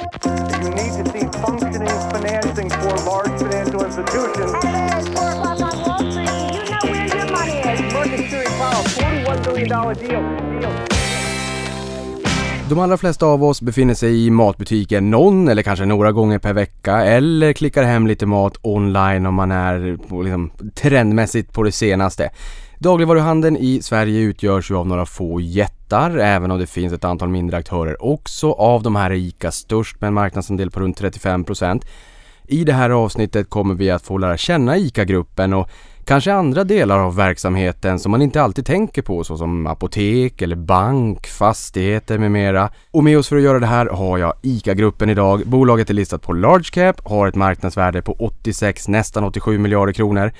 You need to see functioning financing for large financial institutions. It's four o'clock on Wall Street. You know where your money is. Market Security Powell, $41 billion deal. deal. De allra flesta av oss befinner sig i matbutiken någon eller kanske några gånger per vecka eller klickar hem lite mat online om man är på, liksom, trendmässigt på det senaste. Dagligvaruhandeln i Sverige utgörs ju av några få jättar, även om det finns ett antal mindre aktörer också. Av de här är ICA störst med en marknadsandel på runt 35% I det här avsnittet kommer vi att få lära känna ICA-gruppen och kanske andra delar av verksamheten som man inte alltid tänker på såsom apotek eller bank, fastigheter med mera. Och med oss för att göra det här har jag ICA-gruppen idag. Bolaget är listat på Large Cap, har ett marknadsvärde på 86, nästan 87 miljarder kronor.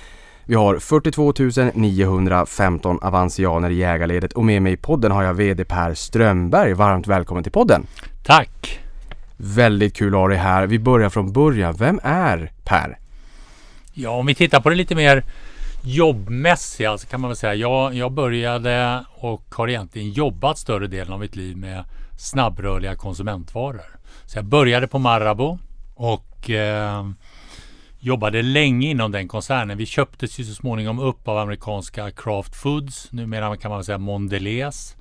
Vi har 42 915 avansianer i ägarledet och med mig i podden har jag VD Per Strömberg. Varmt välkommen till podden! Tack! Väldigt kul att ha dig här. Vi börjar från början. Vem är Per? Ja, om vi tittar på det lite mer jobbmässiga så kan man väl säga jag, jag började och har egentligen jobbat större delen av mitt liv med snabbrörliga konsumentvaror. Så jag började på Marabou och eh, jobbade länge inom den koncernen. Vi köptes ju så småningom upp av amerikanska Kraft Foods, numera kan man väl säga Mondelez.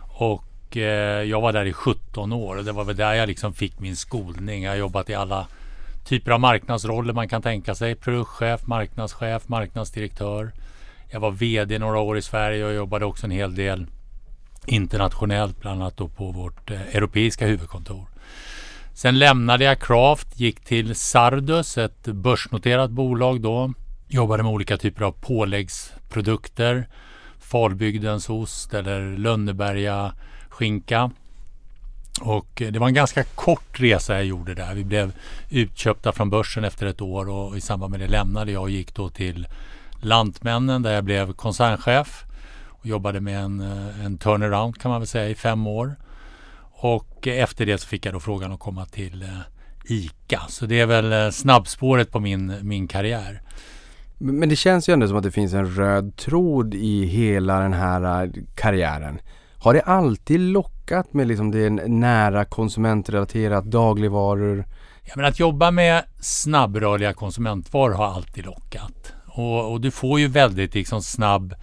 Och eh, jag var där i 17 år och det var väl där jag liksom fick min skolning. Jag har jobbat i alla typer av marknadsroller man kan tänka sig. Produktchef, marknadschef, marknadsdirektör. Jag var VD några år i Sverige och jobbade också en hel del internationellt, bland annat då på vårt eh, europeiska huvudkontor. Sen lämnade jag Craft, gick till Sardus, ett börsnoterat bolag då. Jobbade med olika typer av påläggsprodukter. Falbygdens ost eller Lönneberga skinka. Och eh, det var en ganska kort resa jag gjorde där. Vi blev utköpta från börsen efter ett år och i samband med det lämnade jag och gick då till Lantmännen där jag blev koncernchef och jobbade med en, eh, en turnaround kan man väl säga i fem år. Och efter det så fick jag då frågan att komma till eh, ICA. Så det är väl eh, snabbspåret på min, min karriär. Men det känns ju ändå som att det finns en röd tråd i hela den här eh, karriären. Har det alltid lockat med liksom det nära konsumentrelaterat, dagligvaror? Ja, men att jobba med snabbrörliga konsumentvaror har alltid lockat. Och, och du får ju väldigt liksom snabb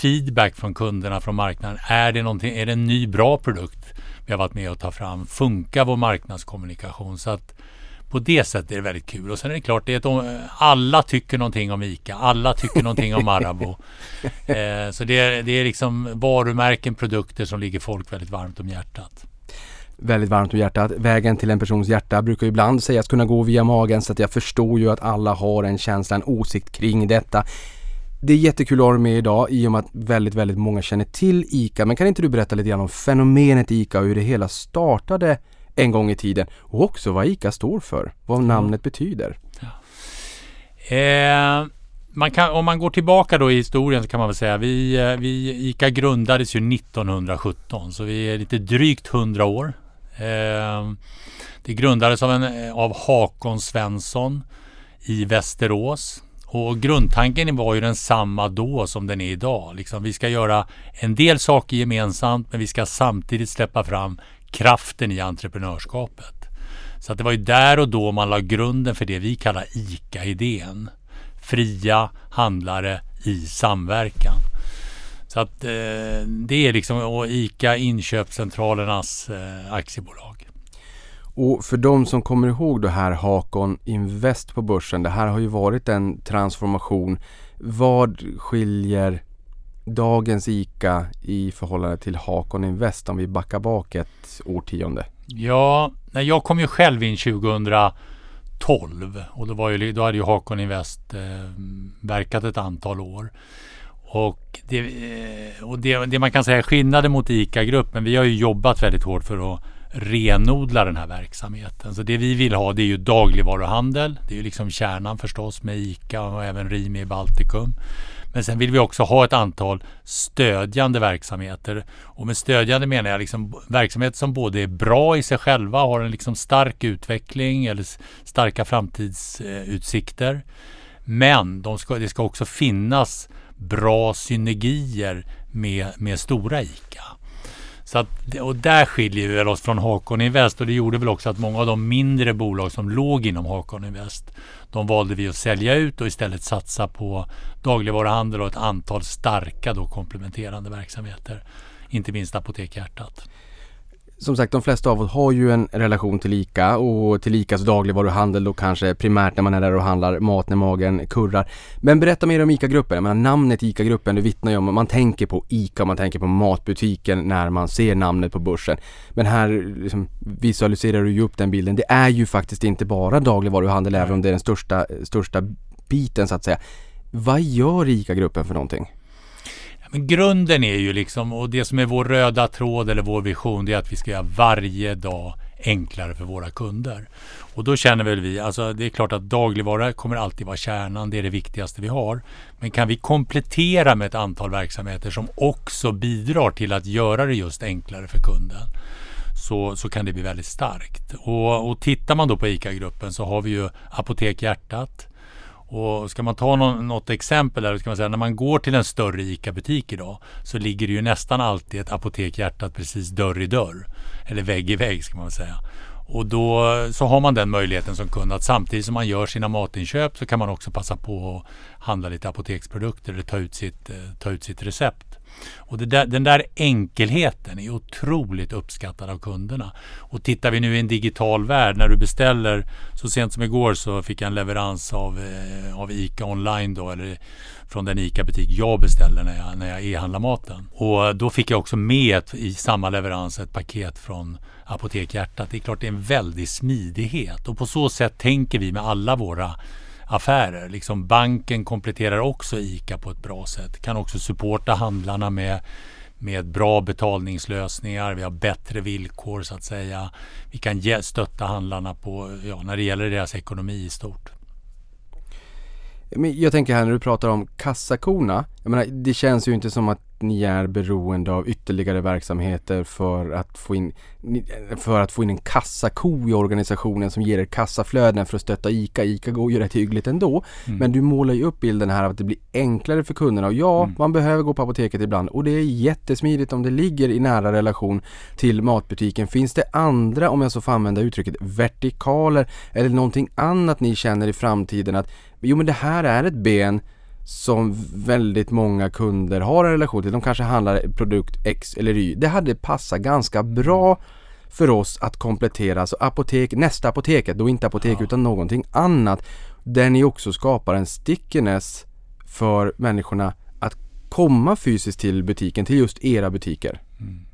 feedback från kunderna från marknaden. Är det, någonting, är det en ny bra produkt vi har varit med och ta fram? Funkar vår marknadskommunikation? Så att på det sättet är det väldigt kul. Och sen är det klart, det är ett, alla tycker någonting om ICA. Alla tycker någonting om Marabou. Eh, så det är, det är liksom varumärken, produkter som ligger folk väldigt varmt om hjärtat. Väldigt varmt om hjärtat. Vägen till en persons hjärta brukar ibland sägas kunna gå via magen så att jag förstår ju att alla har en känsla, en åsikt kring detta. Det är jättekul att ha dig med idag i och med att väldigt, väldigt många känner till ICA. Men kan inte du berätta lite grann om fenomenet ICA och hur det hela startade en gång i tiden och också vad ICA står för, vad namnet betyder. Ja. Eh, man kan, om man går tillbaka då i historien så kan man väl säga vi, eh, vi ICA grundades ju 1917 så vi är lite drygt 100 år. Eh, det grundades av, en, av Hakon Svensson i Västerås. Och grundtanken var ju densamma då som den är idag. Liksom, vi ska göra en del saker gemensamt men vi ska samtidigt släppa fram kraften i entreprenörskapet. Så att det var ju där och då man la grunden för det vi kallar ICA-idén. Fria handlare i samverkan. Så att eh, det är liksom och ICA Inköpscentralernas eh, aktiebolag. Och för de som kommer ihåg det här Hakon Invest på börsen. Det här har ju varit en transformation. Vad skiljer dagens ICA i förhållande till Hakon Invest om vi backar bak ett årtionde? Ja, jag kom ju själv in 2012 och då, var ju, då hade ju Hakon Invest eh, verkat ett antal år. Och, det, eh, och det, det, man kan säga skillnaden mot ICA-gruppen, vi har ju jobbat väldigt hårt för att renodla den här verksamheten. Så det vi vill ha det är ju dagligvaruhandel. Det är ju liksom kärnan förstås med ICA och även Rimi i Baltikum. Men sen vill vi också ha ett antal stödjande verksamheter. Och med stödjande menar jag liksom verksamheter som både är bra i sig själva, har en liksom stark utveckling eller starka framtidsutsikter. Men de ska, det ska också finnas bra synergier med, med stora ICA. Så att, och där skiljer vi väl oss från Hakon Invest och det gjorde väl också att många av de mindre bolag som låg inom Hakon Invest de valde vi att sälja ut och istället satsa på dagligvaruhandel och ett antal starka då komplementerande verksamheter. Inte minst Apotek Hjärtat. Som sagt, de flesta av oss har ju en relation till ICA och till ICAs dagligvaruhandel då kanske primärt när man är där och handlar mat när magen kurrar. Men berätta mer om ICA-gruppen. Jag menar, namnet ICA-gruppen, det vittnar ju om att man tänker på ICA, man tänker på matbutiken när man ser namnet på börsen. Men här liksom, visualiserar du ju upp den bilden. Det är ju faktiskt inte bara dagligvaruhandel även om det är den största, största biten så att säga. Vad gör ICA-gruppen för någonting? Men grunden är ju liksom, och det som är vår röda tråd eller vår vision, det är att vi ska göra varje dag enklare för våra kunder. Och då känner väl vi, alltså det är klart att dagligvara kommer alltid vara kärnan, det är det viktigaste vi har. Men kan vi komplettera med ett antal verksamheter som också bidrar till att göra det just enklare för kunden så, så kan det bli väldigt starkt. Och, och tittar man då på ICA-gruppen så har vi ju Apotek Hjärtat, och ska man ta någon, något exempel där, ska man säga när man går till en större ICA-butik idag så ligger det ju nästan alltid ett Apotek Hjärtat precis dörr i dörr. Eller vägg i vägg ska man säga. Och då så har man den möjligheten som kund att samtidigt som man gör sina matinköp så kan man också passa på att handla lite apoteksprodukter eller ta ut sitt, eh, ta ut sitt recept. Och där, den där enkelheten är otroligt uppskattad av kunderna. Och tittar vi nu i en digital värld, när du beställer, så sent som igår så fick jag en leverans av, eh, av ICA online då, eller från den ICA-butik jag beställer när jag, när jag e-handlar maten. Och då fick jag också med i samma leverans ett paket från Apotek Hjärtat. Det är klart det är en väldig smidighet och på så sätt tänker vi med alla våra affärer. Liksom banken kompletterar också ICA på ett bra sätt. Kan också supporta handlarna med, med bra betalningslösningar. Vi har bättre villkor så att säga. Vi kan ge, stötta handlarna på, ja, när det gäller deras ekonomi i stort. Jag tänker här när du pratar om kassakorna. Jag menar, det känns ju inte som att ni är beroende av ytterligare verksamheter för att få in, för att få in en kassako i organisationen som ger er kassaflöden för att stötta ICA. ICA går ju rätt hyggligt ändå. Mm. Men du målar ju upp bilden här av att det blir enklare för kunderna och ja, mm. man behöver gå på apoteket ibland och det är jättesmidigt om det ligger i nära relation till matbutiken. Finns det andra, om jag så får använda uttrycket, vertikaler eller någonting annat ni känner i framtiden att jo men det här är ett ben som väldigt många kunder har en relation till. De kanske handlar produkt X eller Y. Det hade passat ganska bra för oss att komplettera, alltså apotek, nästa apoteket, då inte apotek ja. utan någonting annat. Där ni också skapar en stickiness för människorna att komma fysiskt till butiken, till just era butiker. Mm.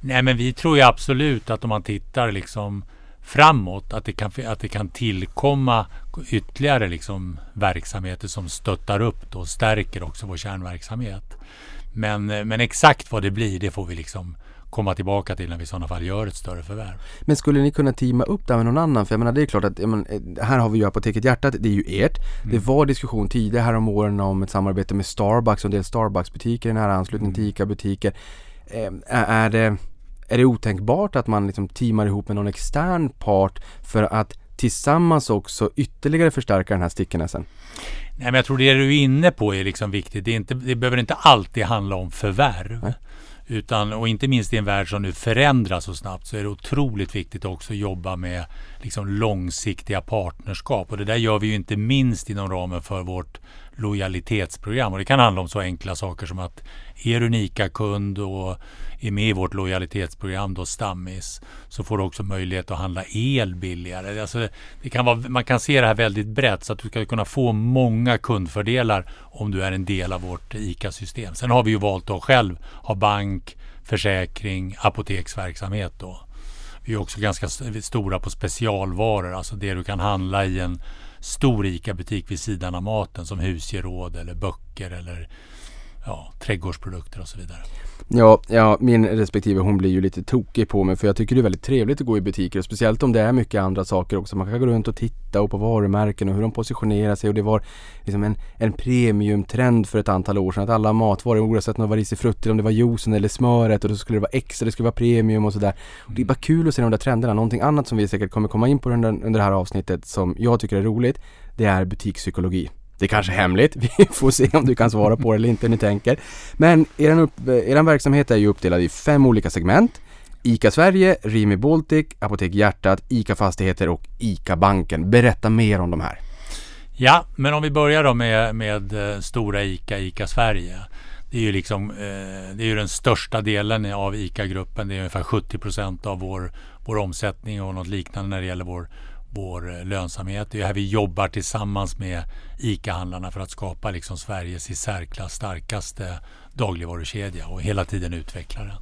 Nej men vi tror ju absolut att om man tittar liksom framåt. Att det kan, att det kan tillkomma ytterligare liksom verksamheter som stöttar upp och stärker också vår kärnverksamhet. Men, men exakt vad det blir, det får vi liksom komma tillbaka till när vi i sådana fall gör ett större förvärv. Men skulle ni kunna teama upp det med någon annan? För jag menar det är klart att menar, eh, här har vi ju Apoteket Hjärtat, det är ju ert. Mm. Det var diskussion tidigare här om åren om ett samarbete med Starbucks och en del Starbucks butiker i nära anslutning till mm. ICA-butiker. Eh, är det är det otänkbart att man liksom teamar ihop med någon extern part för att tillsammans också ytterligare förstärka den här stickenessen? Nej, men jag tror det du är inne på är liksom viktigt. Det, är inte, det behöver inte alltid handla om förvärv. Nej. Utan, och inte minst i en värld som nu förändras så snabbt så är det otroligt viktigt också att jobba med liksom långsiktiga partnerskap. Och det där gör vi ju inte minst inom ramen för vårt lojalitetsprogram. Och det kan handla om så enkla saker som att är du en ICA-kund och är med i vårt lojalitetsprogram då Stammis så får du också möjlighet att handla el billigare. Alltså det kan vara, man kan se det här väldigt brett så att du ska kunna få många kundfördelar om du är en del av vårt ICA-system. Sen har vi ju valt att själv ha bank, försäkring, apoteksverksamhet då. Vi är också ganska stora på specialvaror, alltså det du kan handla i en stor ICA-butik vid sidan av maten som husgeråd eller böcker eller ja, trädgårdsprodukter och så vidare. Ja, ja, min respektive hon blir ju lite tokig på mig för jag tycker det är väldigt trevligt att gå i butiker. Speciellt om det är mycket andra saker också. Man kan gå runt och titta och på varumärken och hur de positionerar sig. Och det var liksom en, en premiumtrend för ett antal år sedan. Att alla matvaror, oavsett om det var risifrutti, om det var juicen eller smöret och då skulle det vara extra, det skulle vara premium och sådär. Och det är bara kul att se de där trenderna. Någonting annat som vi säkert kommer komma in på under, under det här avsnittet som jag tycker är roligt. Det är butikspsykologi. Det är kanske är hemligt. Vi får se om du kan svara på det eller inte, ni tänker. Men er, upp, eh, er verksamhet är ju uppdelad i fem olika segment. ICA Sverige, Rimi Baltic, Apotek Hjärtat, ICA Fastigheter och ICA Banken. Berätta mer om de här. Ja, men om vi börjar då med, med eh, stora ICA, ICA Sverige. Det är ju liksom, eh, det är ju den största delen av ICA-gruppen. Det är ungefär 70 procent av vår, vår omsättning och något liknande när det gäller vår, vår eh, lönsamhet. Det är här vi jobbar tillsammans med ICA-handlarna för att skapa liksom Sveriges i särklass starkaste dagligvarukedja och hela tiden utveckla den.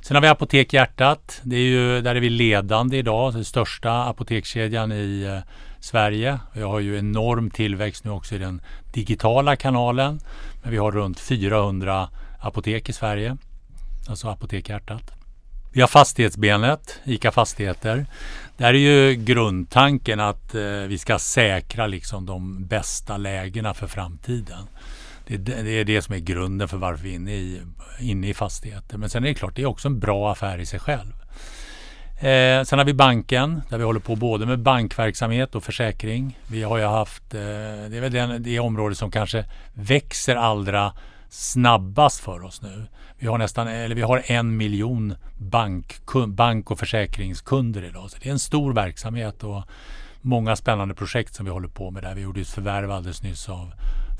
Sen har vi Apotek Hjärtat. Det är ju, där är vi ledande idag. Den största apotekskedjan i eh, Sverige. Vi har ju enorm tillväxt nu också i den digitala kanalen. Men vi har runt 400 apotek i Sverige. Alltså Apotek Hjärtat. Vi har fastighetsbenet, ICA Fastigheter. Där är ju grundtanken att eh, vi ska säkra liksom de bästa lägena för framtiden. Det, det, är det som är grunden för varför vi är inne i, inne i fastigheter. Men sen är det klart, det är också en bra affär i sig själv. Eh, sen har vi banken där vi håller på både med bankverksamhet och försäkring. Vi har ju haft, eh, det är väl den, det område som kanske växer allra snabbast för oss nu. Vi har nästan, eller vi har en miljon bank, bank och försäkringskunder idag. Så det är en stor verksamhet och många spännande projekt som vi håller på med där. Vi gjorde ett förvärv alldeles nyss av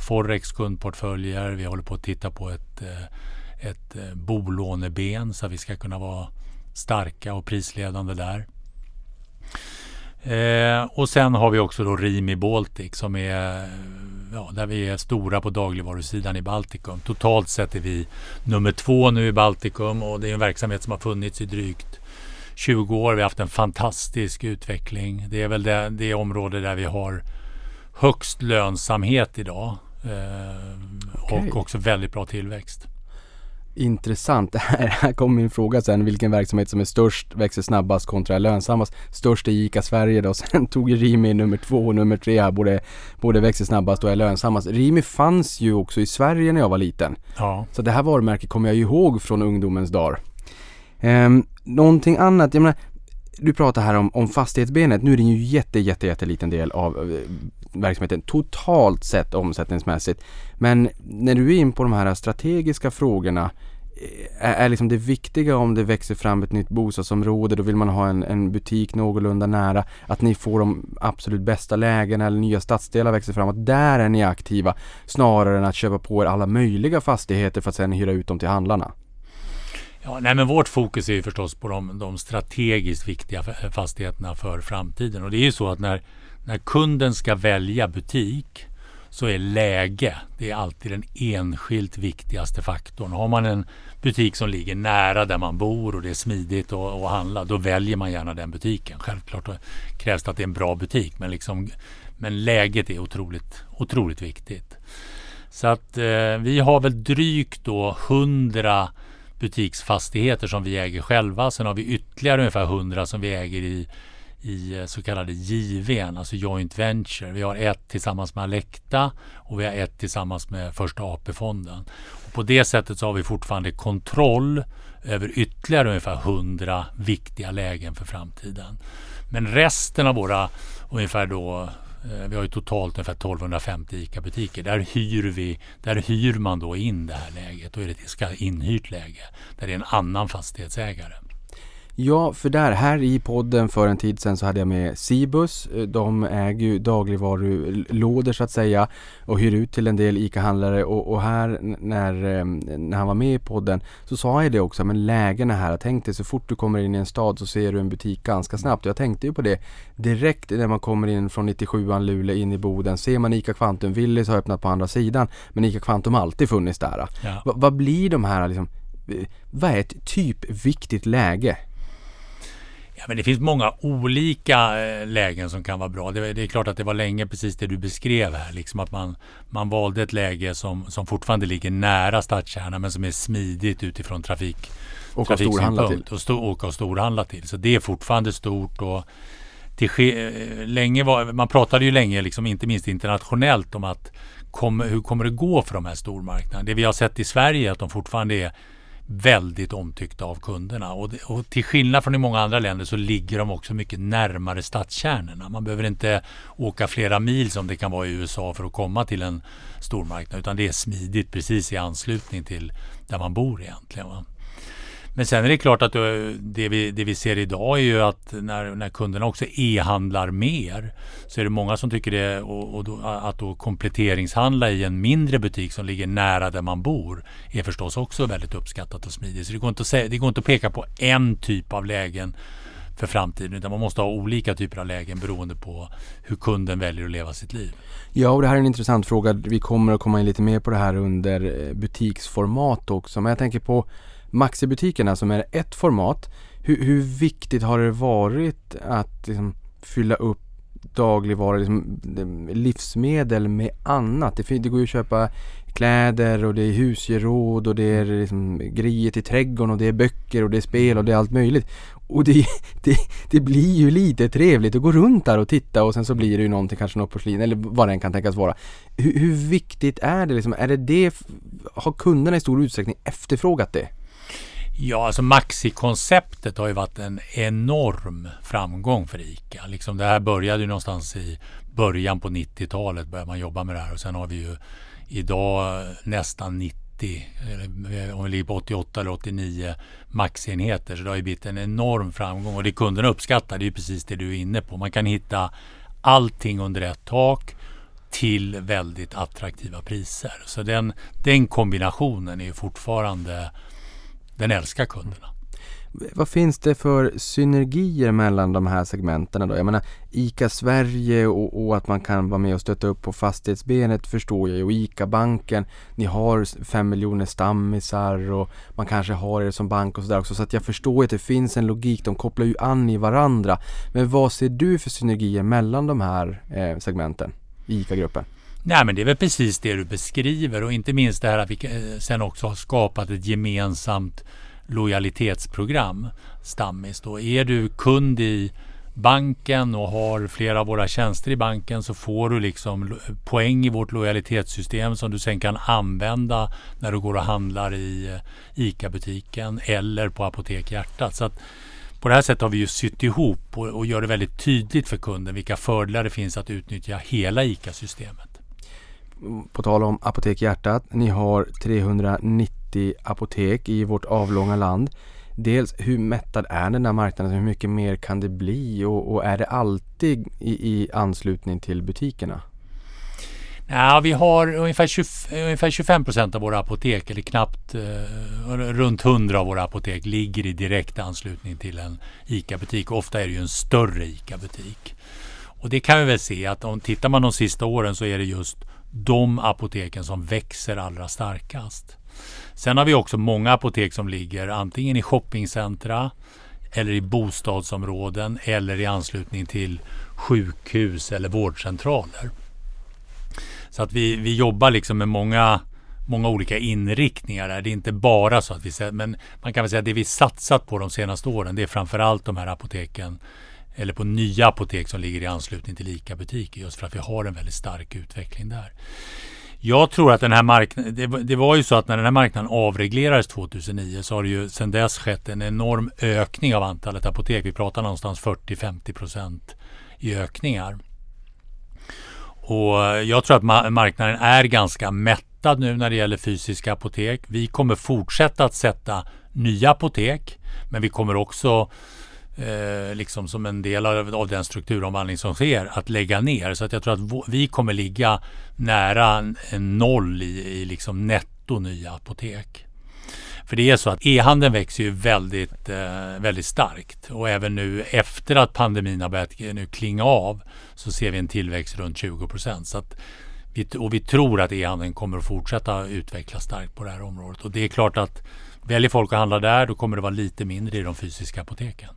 Forex kundportföljer. Vi håller på att titta på ett, eh, ett eh, bolåneben så att vi ska kunna vara starka och prisledande där. Eh, och sen har vi också då Rimi Baltic som är ja, där vi är stora på dagligvarusidan i Baltikum. Totalt sett är vi nummer två nu i Baltikum och det är en verksamhet som har funnits i drygt 20 år. Vi har haft en fantastisk utveckling. Det är väl det, det område där vi har högst lönsamhet idag eh, okay. och också väldigt bra tillväxt. Intressant. Här kommer min fråga sen. Vilken verksamhet som är störst, växer snabbast kontra lönsammast. Störst är ICA Sverige då. Sen tog Rimi nummer två och nummer tre här. Både, både växer snabbast och är lönsammast. Rimi fanns ju också i Sverige när jag var liten. Ja. Så det här varumärket kommer jag ju ihåg från ungdomens dagar. Um, någonting annat. Jag menar, du pratar här om, om fastighetsbenet. Nu är det ju jätte, jätte, jätteliten del av eh, verksamheten totalt sett omsättningsmässigt. Men när du är in på de här strategiska frågorna eh, är, är liksom det viktiga om det växer fram ett nytt bostadsområde, då vill man ha en, en butik någorlunda nära, att ni får de absolut bästa lägena eller nya stadsdelar växer fram, att där är ni aktiva snarare än att köpa på er alla möjliga fastigheter för att sedan hyra ut dem till handlarna. Ja, nej, men vårt fokus är ju förstås på de, de strategiskt viktiga fastigheterna för framtiden. Och det är ju så att när, när kunden ska välja butik så är läge det är alltid den enskilt viktigaste faktorn. Har man en butik som ligger nära där man bor och det är smidigt att, att handla, då väljer man gärna den butiken. Självklart krävs det att det är en bra butik, men, liksom, men läget är otroligt, otroligt viktigt. Så att eh, vi har väl drygt då 100 butiksfastigheter som vi äger själva. Sen har vi ytterligare ungefär 100 som vi äger i, i eh, så kallade JVn, alltså joint venture. Vi har ett tillsammans med Alecta och vi har ett tillsammans med Första AP-fonden. Och på det sättet så har vi fortfarande kontroll över ytterligare ungefär 100 viktiga lägen för framtiden. Men resten av våra ungefär då Eh, vi har ju totalt ungefär 1250 ICA-butiker. Där hyr, vi, där hyr man då in det här läget. Då är det ett inhyrt läge där det är en annan fastighetsägare. Ja, för där, här i podden för en tid sedan så hade jag med Cibus. De äger ju dagligvarulådor så att säga och hyr ut till en del ICA-handlare och, och, här när, eh, när han var med i podden så sa jag det också, men lägena här, tänk dig så fort du kommer in i en stad så ser du en butik ganska snabbt. Jag tänkte ju på det direkt när man kommer in från 97an Luleå in i Boden. Ser man ICA Kvantum, Willys har öppnat på andra sidan men ICA Kvantum har alltid funnits där. Ja. vad blir de här liksom, eh, vad är ett typ viktigt läge? Ja, men det finns många olika eh, lägen som kan vara bra. Det, det, är klart att det var länge precis det du beskrev här. Liksom att man, man valde ett läge som, som fortfarande ligger nära stadskärnan men som är smidigt utifrån trafik, åka trafiksynpunkt. Och åka och storhandla till. Så det är fortfarande stort. och till, eh, länge var, Man pratade ju länge, liksom, inte minst internationellt, om att kom, hur kommer det gå för de här stormarknaderna? Det vi har sett i Sverige är att de fortfarande är väldigt omtyckta av kunderna. Och, det, och till skillnad från i många andra länder så ligger de också mycket närmare stadskärnorna. Man behöver inte åka flera mil som det kan vara i USA för att komma till en stormarknad utan det är smidigt precis i anslutning till där man bor egentligen. Va? Men sen är det klart att det vi, det vi ser idag är ju att när, när kunderna också e-handlar mer så är det många som tycker det och, och då, att då kompletteringshandla i en mindre butik som ligger nära där man bor är förstås också väldigt uppskattat och smidigt. Så det går inte att, säga, det går inte att peka på en typ av lägen för framtiden utan man måste ha olika typer av lägen beroende på hur kunden väljer att leva sitt liv. Ja, och det här är en intressant fråga. Vi kommer att komma in lite mer på det här under eh, butiksformat också. Men jag tänker på Maxi-butikerna som är ett format. Hur, hur viktigt har det varit att liksom, fylla upp dagligvaror, liksom, eh, livsmedel med annat? Det, det går ju att köpa kläder och det är husgeråd och det är liksom grejer till trädgården och det är böcker och det är spel och det är allt möjligt. Och det, det, det blir ju lite trevligt att gå runt där och titta och sen så blir det ju någonting, kanske något porslin eller vad det än kan tänkas vara. Hur, hur viktigt är det liksom? Är det det, har kunderna i stor utsträckning efterfrågat det? Ja, alltså Maxi-konceptet har ju varit en enorm framgång för ICA. Liksom det här började ju någonstans i början på 90-talet började man jobba med det här och sen har vi ju idag nästan 90, om vi ligger på 88 eller 89 maxenheter. Så det har ju blivit en enorm framgång och det kunderna uppskattar det är ju precis det du är inne på. Man kan hitta allting under ett tak till väldigt attraktiva priser. Så den, den kombinationen är ju fortfarande den älskar kunderna. Vad finns det för synergier mellan de här segmenten då? Jag menar ICA Sverige och, och, att man kan vara med och stötta upp på fastighetsbenet förstår jag ju. Och ICA-banken, ni har fem miljoner stammisar och man kanske har er som bank och sådär också. Så att jag förstår att det finns en logik, de kopplar ju an i varandra. Men vad ser du för synergier mellan de här eh, segmenten i ICA-gruppen? Nej men det är väl precis det du beskriver och inte minst det här att vi eh, sen också har skapat ett gemensamt lojalitetsprogram, Stammis. Då. Är du kund i banken och har flera av våra tjänster i banken så får du liksom poäng i vårt lojalitetssystem som du sen kan använda när du går och handlar i eh, ICA-butiken eller på Apotek Hjärtat. Så att på det här sättet har vi ju sytt ihop och, och gör det väldigt tydligt för kunden vilka fördelar det finns att utnyttja hela ICA-systemet på tal om Apotek Hjärtat. Ni har 390 apotek i vårt avlånga land. Dels hur mättad är den här marknaden? Hur mycket mer kan det bli? Och, och är det alltid i, i, anslutning till butikerna? Ja, vi har ungefär, 20, ungefär 25 procent av våra apotek, eller knappt eh, runt 100 av våra apotek, ligger i direkt anslutning till en ICA-butik. Ofta är det ju en större ICA-butik. Och det kan vi väl se att om tittar man de sista åren så är det just de apoteken som växer allra starkast. Sen har vi också många apotek som ligger antingen i shoppingcentra eller i bostadsområden eller i anslutning till sjukhus eller vårdcentraler. Så att vi, vi jobbar liksom med många, många olika inriktningar. Där. Det är inte bara så att vi... Men man kan väl säga att det vi satsat på de senaste åren det är framförallt de här apoteken eller på nya apotek som ligger i anslutning till ICA-butiker just för att vi har en väldigt stark utveckling där. Jag tror att den här marknaden, det, det, var ju så att när den här marknaden avreglerades 2009 så har det ju sedan dess skett en enorm ökning av antalet apotek. Vi pratar någonstans 40-50 procent i ökningar. Och jag tror att marknaden är ganska mättad nu när det gäller fysiska apotek. Vi kommer fortsätta att sätta nya apotek, men vi kommer också eh, liksom som en del av, av, den strukturomvandling som sker att lägga ner. Så att jag tror att vi kommer ligga nära en, noll i, i liksom netto nya apotek. För det är så att e-handeln växer ju väldigt, eh, väldigt starkt och även nu efter att pandemin har börjat nu klinga av så ser vi en tillväxt runt 20 procent. och vi tror att e-handeln kommer att fortsätta utvecklas starkt på det här området. Och det är klart att väljer folk att handla där då kommer det vara lite mindre i de fysiska apoteken.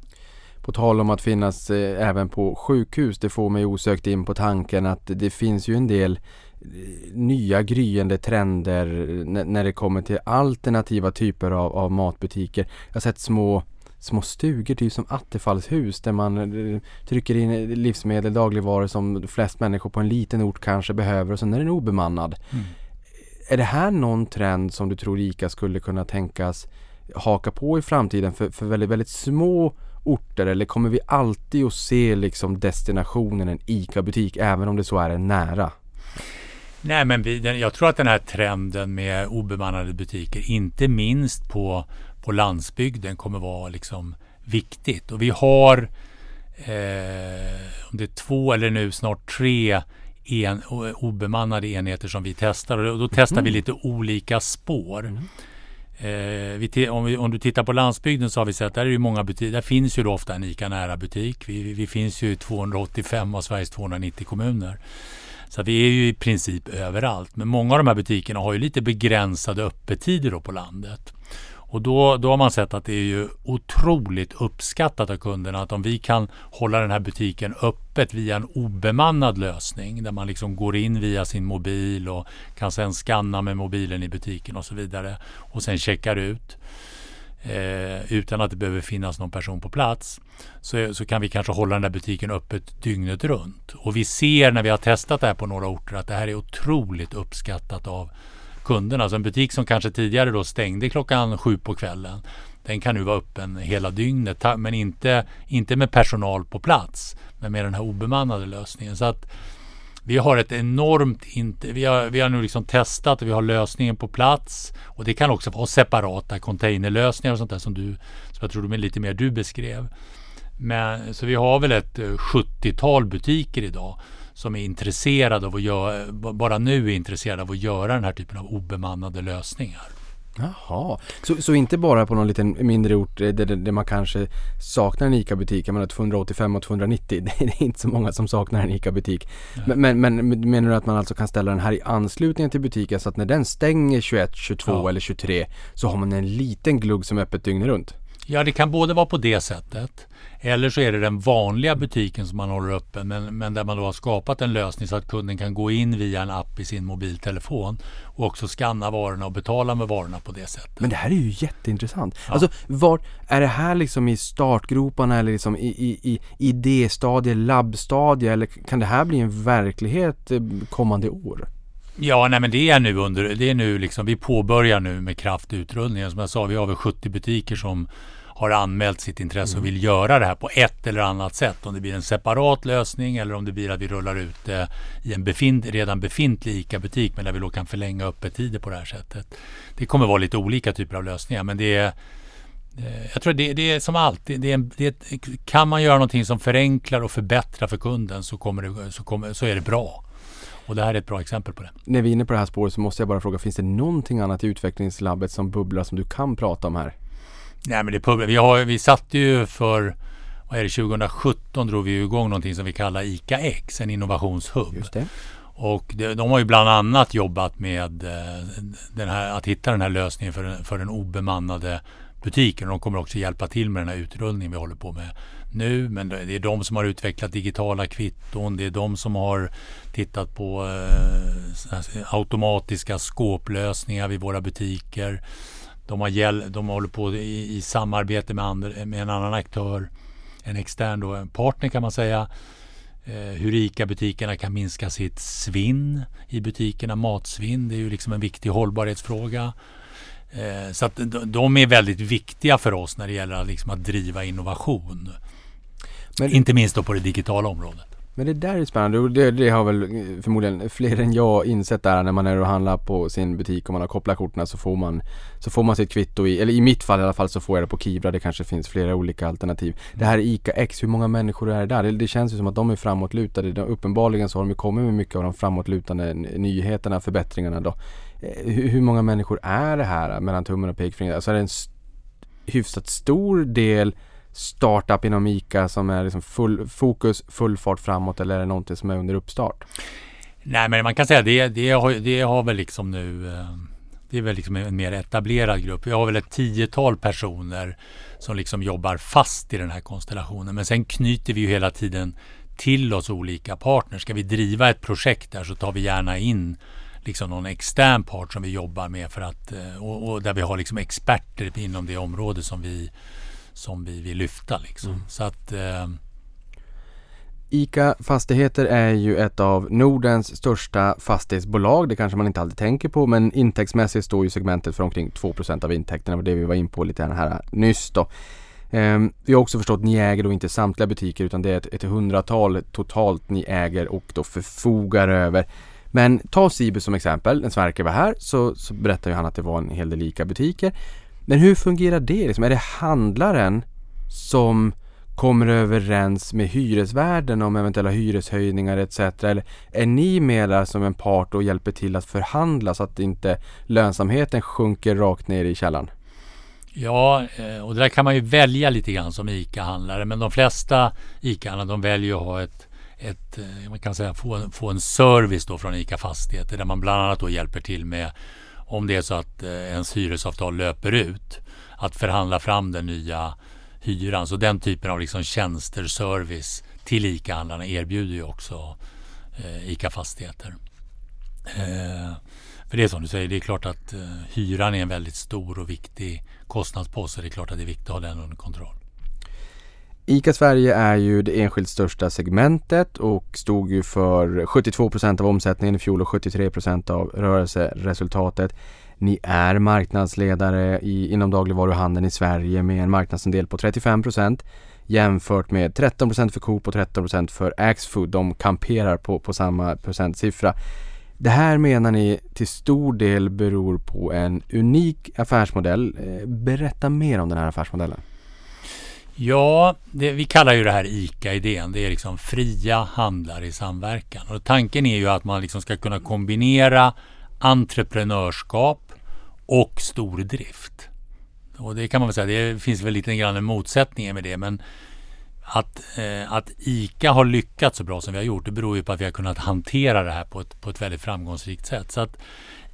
På tal om att finnas eh, även på sjukhus, det får mig osökt in på tanken att det finns ju en del eh, nya gryende trender när det kommer till alternativa typer av, av matbutiker. Jag har sett små små stugor, typ som attefallshus där man eh, trycker in livsmedel, dagligvaror som flest människor på en liten ort kanske behöver och sen är den obemannad. Mm. Är det här någon trend som du tror ICA skulle kunna tänkas haka på i framtiden för, för väldigt, väldigt små orter eller kommer vi alltid att se liksom destinationen en ICA-butik även om det så är en nära? Nej, men vi, jag tror att den här trenden med obemannade butiker, inte minst på, på landsbygden, kommer vara liksom viktigt. Och vi har, eh, om det är två eller nu snart tre en, obemannade enheter som vi testar och då testar mm. vi lite olika spår. Mm. Eh, vi, om, vi, om, du tittar på landsbygden så har vi sett där är det många butiker. Där finns ju då ofta en ICA nära butik. Vi, vi finns ju i 285 av Sveriges 290 kommuner. Så vi är ju i princip överallt. Men många av de här butikerna har ju lite begränsade öppettider då på landet. Och då, då har man sett att det är ju otroligt uppskattat av kunderna att om vi kan hålla den här butiken öppet via en obemannad lösning där man liksom går in via sin mobil och kan sen skanna med mobilen i butiken och så vidare och sen checkar ut eh, utan att det behöver finnas någon person på plats så, så kan vi kanske hålla den där butiken öppet dygnet runt. Och vi ser när vi har testat det här på några orter att det här är otroligt uppskattat av kunderna. Alltså en butik som kanske tidigare då stängde klockan sju på kvällen. Den kan nu vara öppen hela dygnet men inte, inte med personal på plats. Men med den här obemannade lösningen. Så att vi har ett enormt, vi har, vi har nu liksom testat och vi har lösningen på plats. Och det kan också vara separata containerlösningar och sånt där som du, som jag tror det är lite mer du beskrev. Men, så vi har väl ett 70-tal butiker idag som är intresserade av att göra, bara nu är intresserade av att göra den här typen av obemannade lösningar. Jaha, så, så inte bara på någon liten mindre ort där, där man kanske saknar en ICA-butik, jag menar 285 och 290, det är inte så många som saknar en ICA-butik. Men, men, men, menar du att man alltså kan ställa den här i anslutning till butiken så att när den stänger 21, 22 ja. eller 23 så har man en liten glugg som är öppet dygnet runt? Ja, det kan både vara på det sättet eller så är det den vanliga butiken som man håller öppen men, men där man då har skapat en lösning så att kunden kan gå in via en app i sin mobiltelefon och också skanna varorna och betala med varorna på det sättet. Men det här är ju jätteintressant. Ja. Alltså, var, är det här liksom i startgroparna eller liksom i, i, i idéstadie, labbstadie eller kan det här bli en verklighet eh, kommande år? Ja, nej men det är nu under, det är nu liksom, vi påbörjar nu med kraft utrullningen. Som jag sa, vi har väl 70 butiker som har anmält sitt intresse och mm. vill göra det här på ett eller annat sätt. Om det blir en separat lösning eller om det blir att vi rullar ut det i en befint, redan befintlig ICA-butik men där vi då kan förlänga öppettider på det här sättet. Det kommer vara lite olika typer av lösningar men det är eh, jag tror det, det är som alltid, det det kan man göra någonting som förenklar och förbättrar för kunden så, kommer det, så, kommer, så är det bra. Och det här är ett bra exempel på det. När vi är inne på det här spåret så måste jag bara fråga, finns det någonting annat i utvecklingslabbet som bubblar som du kan prata om här? Nej men det pub vi, har, vi satte ju för vad är det, 2017 drog vi igång någonting som vi kallar ICA X, en innovationshubb. Just det. Och de, de har ju bland annat jobbat med eh, den här, att hitta den här lösningen för, för den obemannade butiken. De kommer också hjälpa till med den här utrullningen vi håller på med nu. Men det är de som har utvecklat digitala kvitton. Det är de som har tittat på eh, automatiska skåplösningar vid våra butiker. De, har hjäl- de håller på i, i samarbete med, andra, med en annan aktör, en extern då, en partner kan man säga. Eh, hur ICA-butikerna kan minska sitt svinn i butikerna, matsvinn. Det är ju liksom en viktig hållbarhetsfråga. Eh, så att de är väldigt viktiga för oss när det gäller liksom att driva innovation. Men, Inte minst då på det digitala området. Men det där är spännande och det, det, har väl förmodligen fler än jag insett där när man är och handlar på sin butik och man har kopplat korten så får man Så får man sitt kvitto i, eller i mitt fall i alla fall så får jag det på Kivra. Det kanske finns flera olika alternativ. Det här ICA X, hur många människor är det där? Det, det känns ju som att de är framåtlutade. De, uppenbarligen så har de ju kommit med mycket av de framåtlutande nyheterna, förbättringarna då. Eh, hur, hur många människor är det här mellan tummen och pekfingret? Alltså är det en hyfsat stor del startup inom ICA som är liksom full fokus, full fart framåt eller är det någonting som är under uppstart? Nej men man kan säga det, det, har, det har väl liksom nu eh, det är väl liksom en mer etablerad grupp. Vi har väl ett tiotal personer som liksom jobbar fast i den här konstellationen. Men sen knyter vi ju hela tiden till oss olika partners. Ska vi driva ett projekt där så tar vi gärna in liksom någon extern part som vi jobbar med för att, eh, och, och där vi har liksom experter inom det område som vi som vi vill lyfta. Liksom. Mm. Så att, eh, ICA Fastigheter är ju ett av Nordens största fastighetsbolag. Det kanske man inte alltid tänker på men intäktsmässigt står ju segmentet för omkring 2% av intäkterna. Det var det vi var in på lite här nyss då. Ehm, vi har också förstått att ni äger då inte samtliga butiker utan det är ett, ett hundratal totalt ni äger och då förfogar över. Men ta Sibu som exempel. När Sverker var här så, så berättade han att det var en hel del lika butiker. Men hur fungerar det? Liksom, är det handlaren som kommer överens med hyresvärden om eventuella hyreshöjningar etc. Eller är ni med där som en part och hjälper till att förhandla så att inte lönsamheten sjunker rakt ner i källaren? Ja, eh, och det där kan man ju välja lite grann som ICA-handlare. Men de flesta ICA-handlare de väljer att ha ett, ett eh, man kan säga, få, en, få en service då från ICA Fastigheter där man bland annat då hjälper till med om det är så att eh, ens hyresavtal löper ut att förhandla fram den nya hyran. Så den typen av liksom tjänster, service till ICA-handlarna erbjuder ju också eh, ICA Fastigheter. Eh, för det är som du säger, det är klart att eh, hyran är en väldigt stor och viktig kostnadspost. Så det är klart att det är viktigt att ha den under kontroll. ICA Sverige är ju det enskilt största segmentet och stod ju för 72 procent av omsättningen i fjol och 73 procent av rörelseresultatet. Ni är marknadsledare i, inom dagligvaruhandeln i Sverige med en marknadsandel på 35 procent jämfört med 13 procent för Coop och 13 procent för Axfood. De kamperar på, på samma procentsiffra. Det här menar ni till stor del beror på en unik affärsmodell. Eh, berätta mer om den här affärsmodellen. Ja, det, vi kallar ju det här ICA-idén. Det är liksom fria handlare i samverkan. Och tanken är ju att man liksom ska kunna kombinera entreprenörskap och stordrift. Och det kan man väl säga, det finns väl lite grann en motsättning med det. Men att, eh, att ICA har lyckats så bra som vi har gjort, det beror ju på att vi har kunnat hantera det här på ett, på ett väldigt framgångsrikt sätt. Så att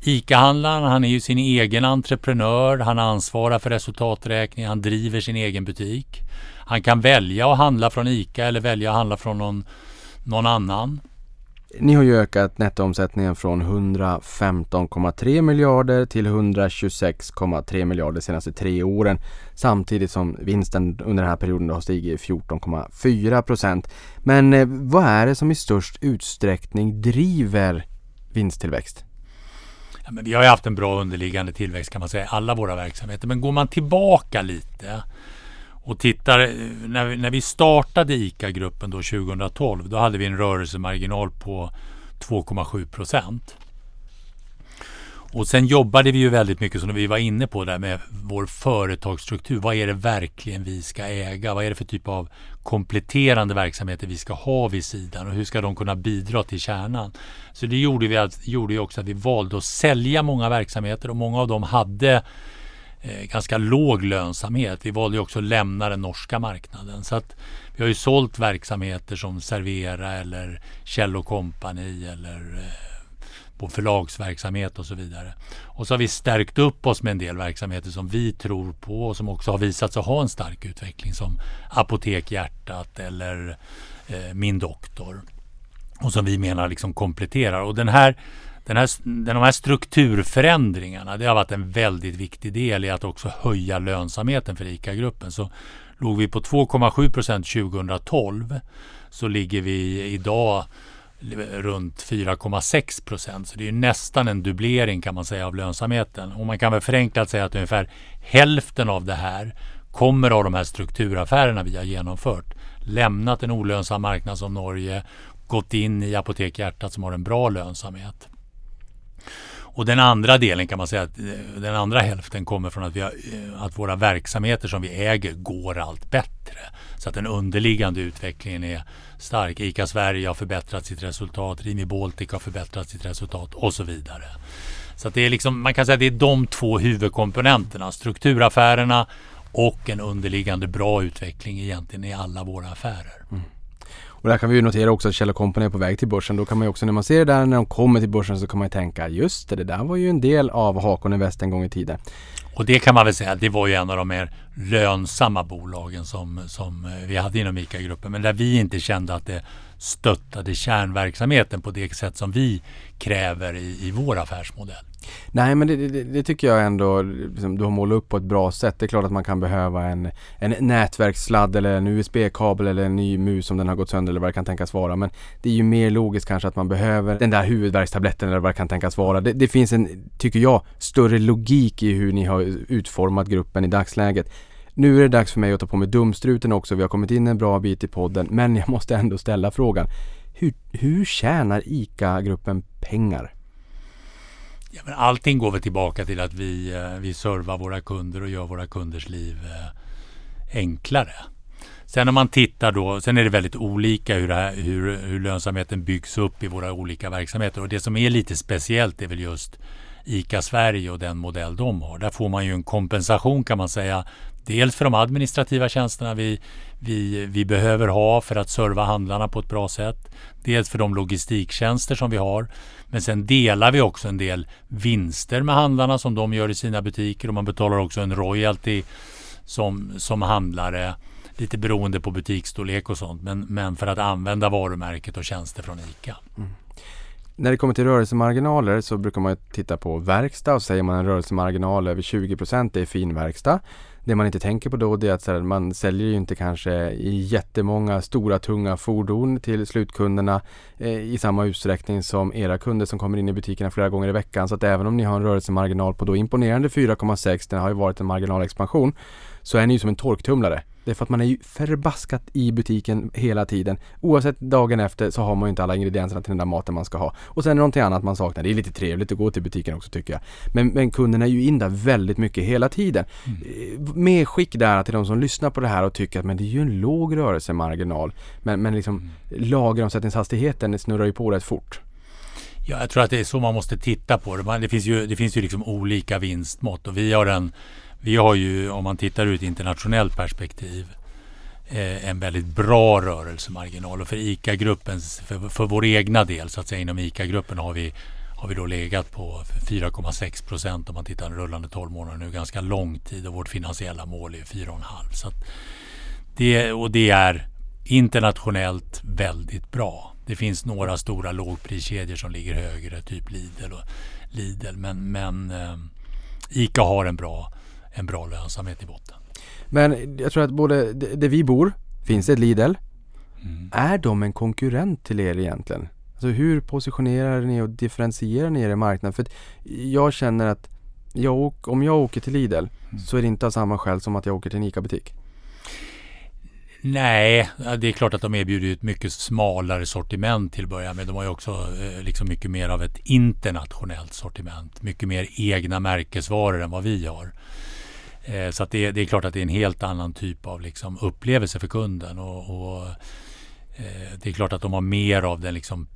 ICA-handlaren, han är ju sin egen entreprenör, han ansvarar för resultaträkning, han driver sin egen butik. Han kan välja att handla från ICA eller välja att handla från någon, någon annan. Ni har ju ökat nettoomsättningen från 115,3 miljarder till 126,3 miljarder de senaste tre åren. Samtidigt som vinsten under den här perioden har stigit 14,4 procent. Men eh, vad är det som i störst utsträckning driver vinsttillväxt? Ja, men vi har ju haft en bra underliggande tillväxt kan man säga i alla våra verksamheter. Men går man tillbaka lite och tittar, eh, när vi, när vi startade ICA-gruppen då 2012, då hade vi en rörelsemarginal på 2,7 procent. Och sen jobbade vi ju väldigt mycket som vi var inne på där med vår företagsstruktur. Vad är det verkligen vi ska äga? Vad är det för typ av kompletterande verksamheter vi ska ha vid sidan och hur ska de kunna bidra till kärnan? Så det gjorde, vi, gjorde ju också att vi valde att sälja många verksamheter och många av dem hade eh, ganska låg lönsamhet. Vi valde också att lämna den norska marknaden. Så att vi har ju sålt verksamheter som Servera eller Kjell Company eller eh, på förlagsverksamhet och så vidare. Och så har vi stärkt upp oss med en del verksamheter som vi tror på och som också har visat sig ha en stark utveckling som Apotek Hjärtat eller eh, Min Doktor. Och som vi menar liksom kompletterar. Och den här den här, de här strukturförändringarna det har varit en väldigt viktig del i att också höja lönsamheten för ICA-gruppen. Så låg vi på 2,7 procent 2012 så ligger vi idag runt 4,6 procent. Så det är nästan en dubblering kan man säga av lönsamheten. Och man kan väl förenklat säga att ungefär hälften av det här kommer av de här strukturaffärerna vi har genomfört. Lämnat en olönsam marknad som Norge, gått in i Apotek Hjärtat som har en bra lönsamhet. Och den andra delen kan man säga att eh, den andra hälften kommer från att, vi har, eh, att våra verksamheter som vi äger går allt bättre. Så att den underliggande utvecklingen är stark. ICA Sverige har förbättrat sitt resultat, Rimi Baltic har förbättrat sitt resultat och så vidare. Så att det är liksom, man kan säga att det är de två huvudkomponenterna. Strukturaffärerna och en underliggande bra utveckling egentligen i alla våra affärer. Mm. Och där kan vi ju notera också att Kjell Company är på väg till börsen. Då kan man ju också när man ser det där när de kommer till börsen så kan man ju tänka just det, det där var ju en del av Hakon Invest en gång i tiden. Och det kan man väl säga, det var ju en av de mer lönsamma bolagen som, som eh, vi hade inom ICA-gruppen. Men där vi inte kände att det stöttade kärnverksamheten på det sätt som vi kräver i, i vår affärsmodell. Nej men det, det, det tycker jag ändå liksom, du har målat upp på ett bra sätt. Det är klart att man kan behöva en, en nätverkssladd eller en USB-kabel eller en ny mus om den har gått sönder eller vad det kan tänkas vara. Men det är ju mer logiskt kanske att man behöver den där huvudvärkstabletten eller vad det kan tänkas vara. Det, det finns en, tycker jag, större logik i hur ni har utformat gruppen i dagsläget. Nu är det dags för mig att ta på mig dumstruten också. Vi har kommit in en bra bit i podden. Men jag måste ändå ställa frågan. Hur, hur tjänar ICA-gruppen pengar? Ja, men allting går väl tillbaka till att vi, eh, vi servar våra kunder och gör våra kunders liv eh, enklare. Sen om man tittar då, sen är det väldigt olika hur, här, hur, hur lönsamheten byggs upp i våra olika verksamheter. Och det som är lite speciellt är väl just ICA Sverige och den modell de har. Där får man ju en kompensation kan man säga. Dels för de administrativa tjänsterna vi, vi, vi behöver ha för att serva handlarna på ett bra sätt. Dels för de logistiktjänster som vi har. Men sen delar vi också en del vinster med handlarna som de gör i sina butiker och man betalar också en royalty som, som handlare lite beroende på butiksstorlek och sånt. Men, men för att använda varumärket och tjänster från ICA. Mm. När det kommer till rörelsemarginaler så brukar man titta på verkstad och säger man en rörelsemarginal över 20 det är fin verkstad. Det man inte tänker på då det är att här, man säljer ju inte kanske i jättemånga stora tunga fordon till slutkunderna eh, i samma utsträckning som era kunder som kommer in i butikerna flera gånger i veckan. Så att även om ni har en rörelsemarginal på då imponerande 4,6, den har ju varit en marginalexpansion, så är ni ju som en torktumlare. Det är för att man är ju förbaskat i butiken hela tiden. Oavsett dagen efter så har man ju inte alla ingredienserna till den där maten man ska ha. Och sen är det någonting annat man saknar. Det är lite trevligt att gå till butiken också tycker jag. Men, men kunderna är ju in där väldigt mycket hela tiden. Mm. Medskick där till de som lyssnar på det här och tycker att men det är ju en låg rörelsemarginal. Men, men liksom mm. lageromsättningshastigheten snurrar ju på rätt fort. Ja, jag tror att det är så man måste titta på det. Det finns ju, det finns ju liksom olika vinstmått och vi har en vi har ju, om man tittar ur ett internationellt perspektiv, eh, en väldigt bra rörelsemarginal. Och för ICA-gruppens, för, för vår egna del så att säga inom ICA-gruppen har vi, har vi då legat på 4,6 procent om man tittar den rullande 12 månader nu. Ganska lång tid och vårt finansiella mål är 4,5. Så det, och det är internationellt väldigt bra. Det finns några stora lågpriskedjor som ligger högre, typ Lidl och Lidl. Men, men eh, ICA har en bra en bra lönsamhet i botten. Men jag tror att både där vi bor finns ett Lidl. Mm. Är de en konkurrent till er egentligen? Alltså hur positionerar ni och differentierar ni er i marknaden? För jag känner att jag, om jag åker till Lidl mm. så är det inte av samma skäl som att jag åker till en ICA-butik. Nej, det är klart att de erbjuder ett mycket smalare sortiment till att börja med. De har ju också eh, liksom mycket mer av ett internationellt sortiment. Mycket mer egna märkesvaror än vad vi har. Eh, så det, det, är klart att det är en helt annan typ av liksom upplevelse för kunden. Och, och det är klart att de har mer av den, liksom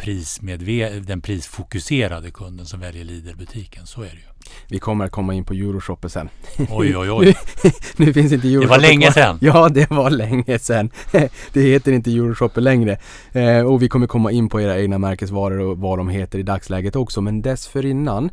den prisfokuserade kunden som väljer Lidl-butiken. Så är det ju. Vi kommer komma in på Euroshopper sen. Oj, oj, oj. nu, nu finns inte Euroshopper Det var länge sedan. Ja, det var länge sedan. det heter inte Euroshopper längre. Eh, och vi kommer komma in på era egna märkesvaror och vad de heter i dagsläget också. Men dessförinnan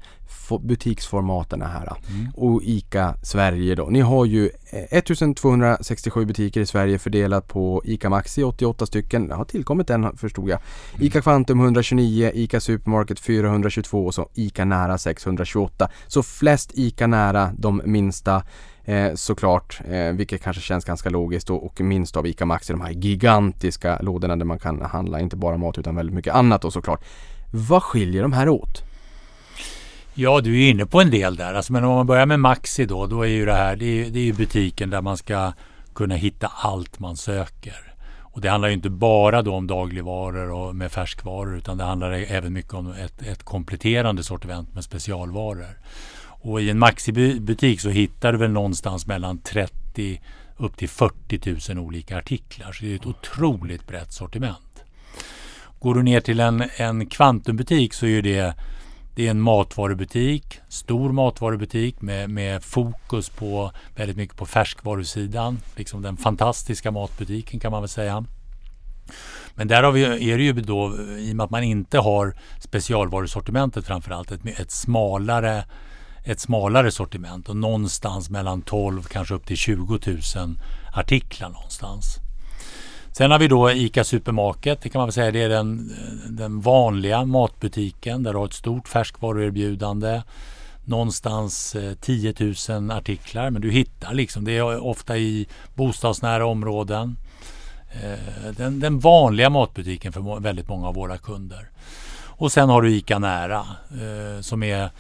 butiksformaten här. Mm. Och ICA Sverige då. Ni har ju 1267 eh, butiker i Sverige fördelat på ICA Maxi 88 stycken. Det har tillkommit en förstod jag. Mm. ICA Quantum 129, ICA Supermarket 422 och så ICA Nära 628. Så flest ICA Nära, de minsta Eh, såklart, eh, vilket kanske känns ganska logiskt och, och minst av ICA Maxi, de här gigantiska lådorna där man kan handla inte bara mat utan väldigt mycket annat och såklart. Vad skiljer de här åt? Ja, du är inne på en del där. Alltså, men om man börjar med Maxi då, då är ju det här, det är, det är ju butiken där man ska kunna hitta allt man söker. Och det handlar ju inte bara då om dagligvaror och med färskvaror utan det handlar även mycket om ett, ett kompletterande sortiment med specialvaror. Och i en Maxi-butik så hittar du väl någonstans mellan 30 upp till 40 000 olika artiklar. Så det är ett otroligt brett sortiment. Går du ner till en, en Kvantumbutik så är det det är en matvarubutik, stor matvarubutik med, med fokus på väldigt mycket på färskvarusidan. Liksom den fantastiska matbutiken kan man väl säga. Men där har vi, är det ju då, i och med att man inte har specialvarusortimentet framförallt, ett, ett smalare ett smalare sortiment och någonstans mellan 12 kanske upp till 20 000 artiklar någonstans. Sen har vi då ICA Supermarket. Det kan man väl säga det är den, den vanliga matbutiken där du har ett stort färskvaruerbjudande. någonstans eh, 10 000 artiklar. Men du hittar liksom, det är ofta i bostadsnära områden. Eh, den, den vanliga matbutiken för väldigt många av våra kunder. Och sen har du ICA Nära eh, som är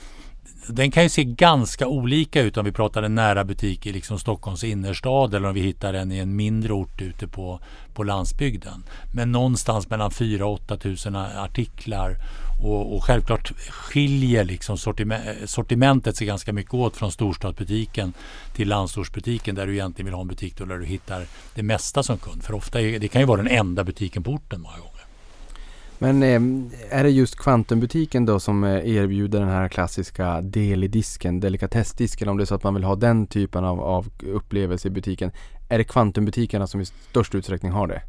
den kan ju se ganska olika ut om vi pratar en nära butik i liksom Stockholms innerstad eller om vi hittar den i en mindre ort ute på, på landsbygden. Men någonstans mellan 4 och 8 000 artiklar och, och självklart skiljer liksom sortime- sortimentet sig ganska mycket åt från storstadsbutiken till landsortsbutiken där du egentligen vill ha en butik då där du hittar det mesta som kund. För ofta är, det kan ju vara den enda butiken på orten många gånger. Men eh, är det just Kvantumbutiken då som eh, erbjuder den här klassiska del i disken, delikatessdisken om det är så att man vill ha den typen av, av upplevelse i butiken. Är det Kvantumbutikerna som i störst utsträckning har det?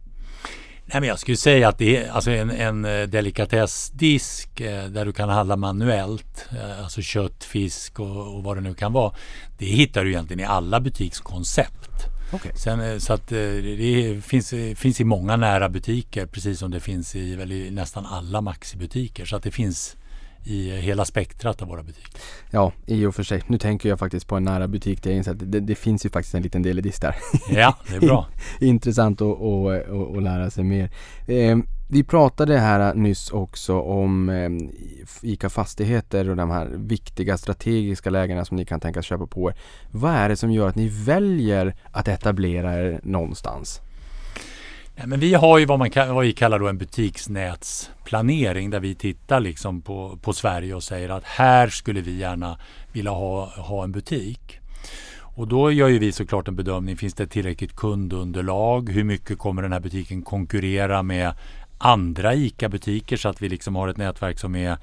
Nej, men jag skulle säga att det är alltså en, en eh, delikatessdisk eh, där du kan handla manuellt, alltså kött, fisk och, och vad det nu kan vara. Det hittar du egentligen i alla butikskoncept. Okej. Sen, eh, så att eh, det finns, eh, finns i många nära butiker precis som det finns i, väl, i nästan alla Maxi-butiker. Så att det finns i hela spektrat av våra butiker. Ja, i och för sig. Nu tänker jag faktiskt på en nära butik där jag inser att det, det finns ju faktiskt en liten del i disk där. Ja, det är bra. Intressant att, att, att, att lära sig mer. Vi pratade här nyss också om eh, ICA Fastigheter och de här viktiga strategiska lägena som ni kan tänkas köpa på er. Vad är det som gör att ni väljer att etablera er någonstans? Nej, men vi har ju vad, man vad vi kallar då en butiksnätsplanering där vi tittar liksom på, på Sverige och säger att här skulle vi gärna vilja ha, ha en butik. Och då gör ju vi såklart en bedömning. Finns det tillräckligt kundunderlag? Hur mycket kommer den här butiken konkurrera med andra ICA-butiker så att vi liksom har ett nätverk som är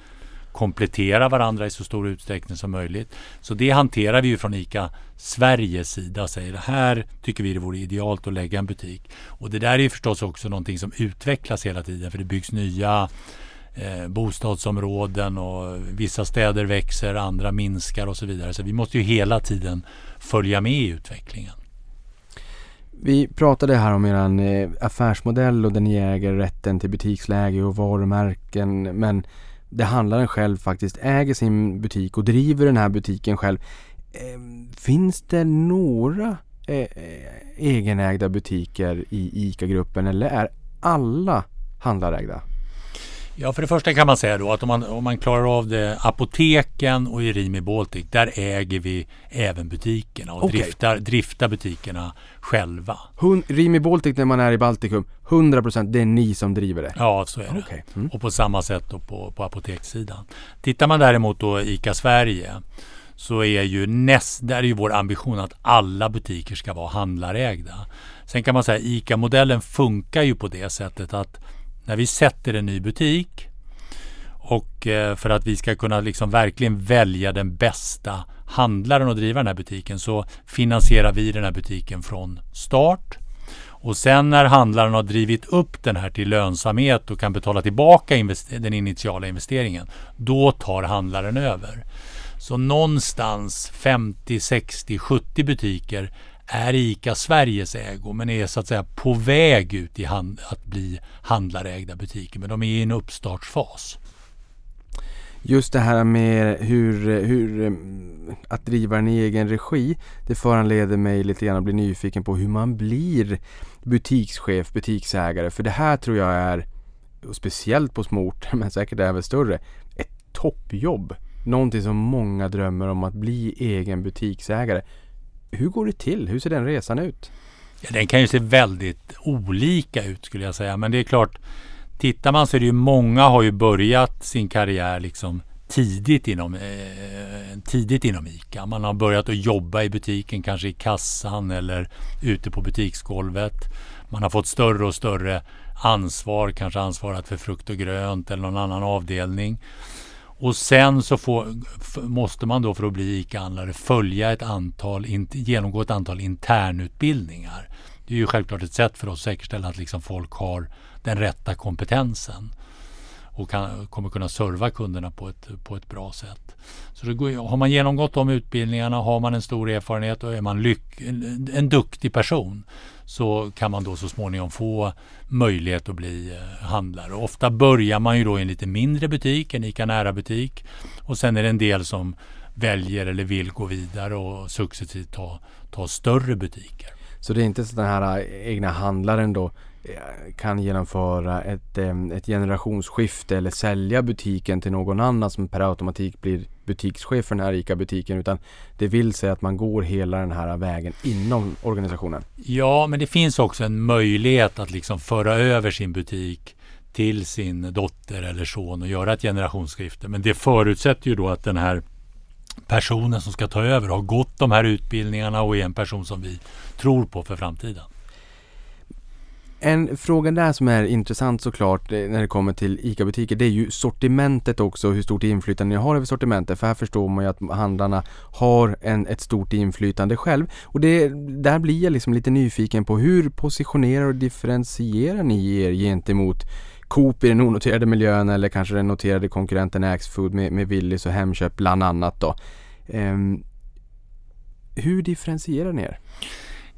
kompletterar varandra i så stor utsträckning som möjligt. Så det hanterar vi ju från ICA Sveriges sida. Säger här tycker vi det vore idealt att lägga en butik. Och det där är ju förstås också någonting som utvecklas hela tiden för det byggs nya eh, bostadsområden och vissa städer växer, andra minskar och så vidare. Så vi måste ju hela tiden följa med i utvecklingen. Vi pratade här om eran eh, affärsmodell och där ni äger rätten till butiksläge och varumärken. Men det handlaren själv faktiskt äger sin butik och driver den här butiken själv. Eh, finns det några eh, eh, egenägda butiker i ICA-gruppen eller är alla handlarägda? Ja, för det första kan man säga då att om man, om man klarar av det, apoteken och i Rimi Baltic, där äger vi även butikerna och Okej. driftar, driftar butikerna själva. Hun, Rimi Baltic när man är i Baltikum, 100% det är ni som driver det? Ja, så är det. Okej. Mm. Och på samma sätt då på, på apotekssidan. Tittar man däremot då ICA Sverige så är ju näst, där är ju vår ambition att alla butiker ska vara handlarägda. Sen kan man säga ICA-modellen funkar ju på det sättet att när vi sätter en ny butik och eh, för att vi ska kunna liksom verkligen välja den bästa handlaren och driva den här butiken så finansierar vi den här butiken från start. Och sen när handlaren har drivit upp den här till lönsamhet och kan betala tillbaka den initiala investeringen, då tar handlaren över. Så någonstans 50, 60, 70 butiker är ICA Sveriges ägo men är så att säga på väg ut i hand, att bli handlarägda butiker. Men de är i en uppstartsfas. Just det här med hur, hur mm, att driva en egen regi Det föranleder mig lite grann att bli nyfiken på hur man blir butikschef, butiksägare För det här tror jag är, speciellt på små orter men säkert även större, ett toppjobb Någonting som många drömmer om att bli egen butiksägare hur går det till? Hur ser den resan ut? Ja, den kan ju se väldigt olika ut skulle jag säga. Men det är klart, tittar man så är det ju många har ju börjat sin karriär liksom tidigt inom, eh, tidigt inom ICA. Man har börjat att jobba i butiken, kanske i kassan eller ute på butiksgolvet. Man har fått större och större ansvar, kanske ansvarat för frukt och grönt eller någon annan avdelning. Och sen så får, måste man då för att bli ICA-handlare följa ett antal, in, genomgå ett antal internutbildningar. Det är ju självklart ett sätt för oss att säkerställa att liksom folk har den rätta kompetensen och kan, kommer kunna serva kunderna på ett, på ett bra sätt. Så det går, har man genomgått de utbildningarna, har man en stor erfarenhet och är man lyck, en, en duktig person så kan man då så småningom få möjlighet att bli eh, handlare. Och ofta börjar man ju då i en lite mindre butik, en ICA Nära-butik. Och sen är det en del som väljer eller vill gå vidare och successivt ta, ta större butiker. Så det är inte så den här eh, egna handlaren då Eh, kan genomföra ett, eh, ett generationsskifte eller sälja butiken till någon annan som per automatik blir butikschef för den här ICA-butiken utan det vill säga att man går hela den här vägen inom organisationen. Ja, men det finns också en möjlighet att liksom föra över sin butik till sin dotter eller son och göra ett generationsskifte. Men det förutsätter ju då att den här personen som ska ta över har gått de här utbildningarna och är en person som vi tror på för framtiden. En fråga där som är intressant såklart eh, när det kommer till ICA-butiker det är ju sortimentet också hur stort inflytande ni har över sortimentet för här förstår man ju att handlarna har en, ett stort inflytande själv och det, där blir jag liksom lite nyfiken på hur positionerar och differentierar ni er gentemot Coop i den onoterade miljön eller kanske den noterade konkurrenten Axfood med, med Willys och Hemköp bland annat då. Um, hur differentierar ni er?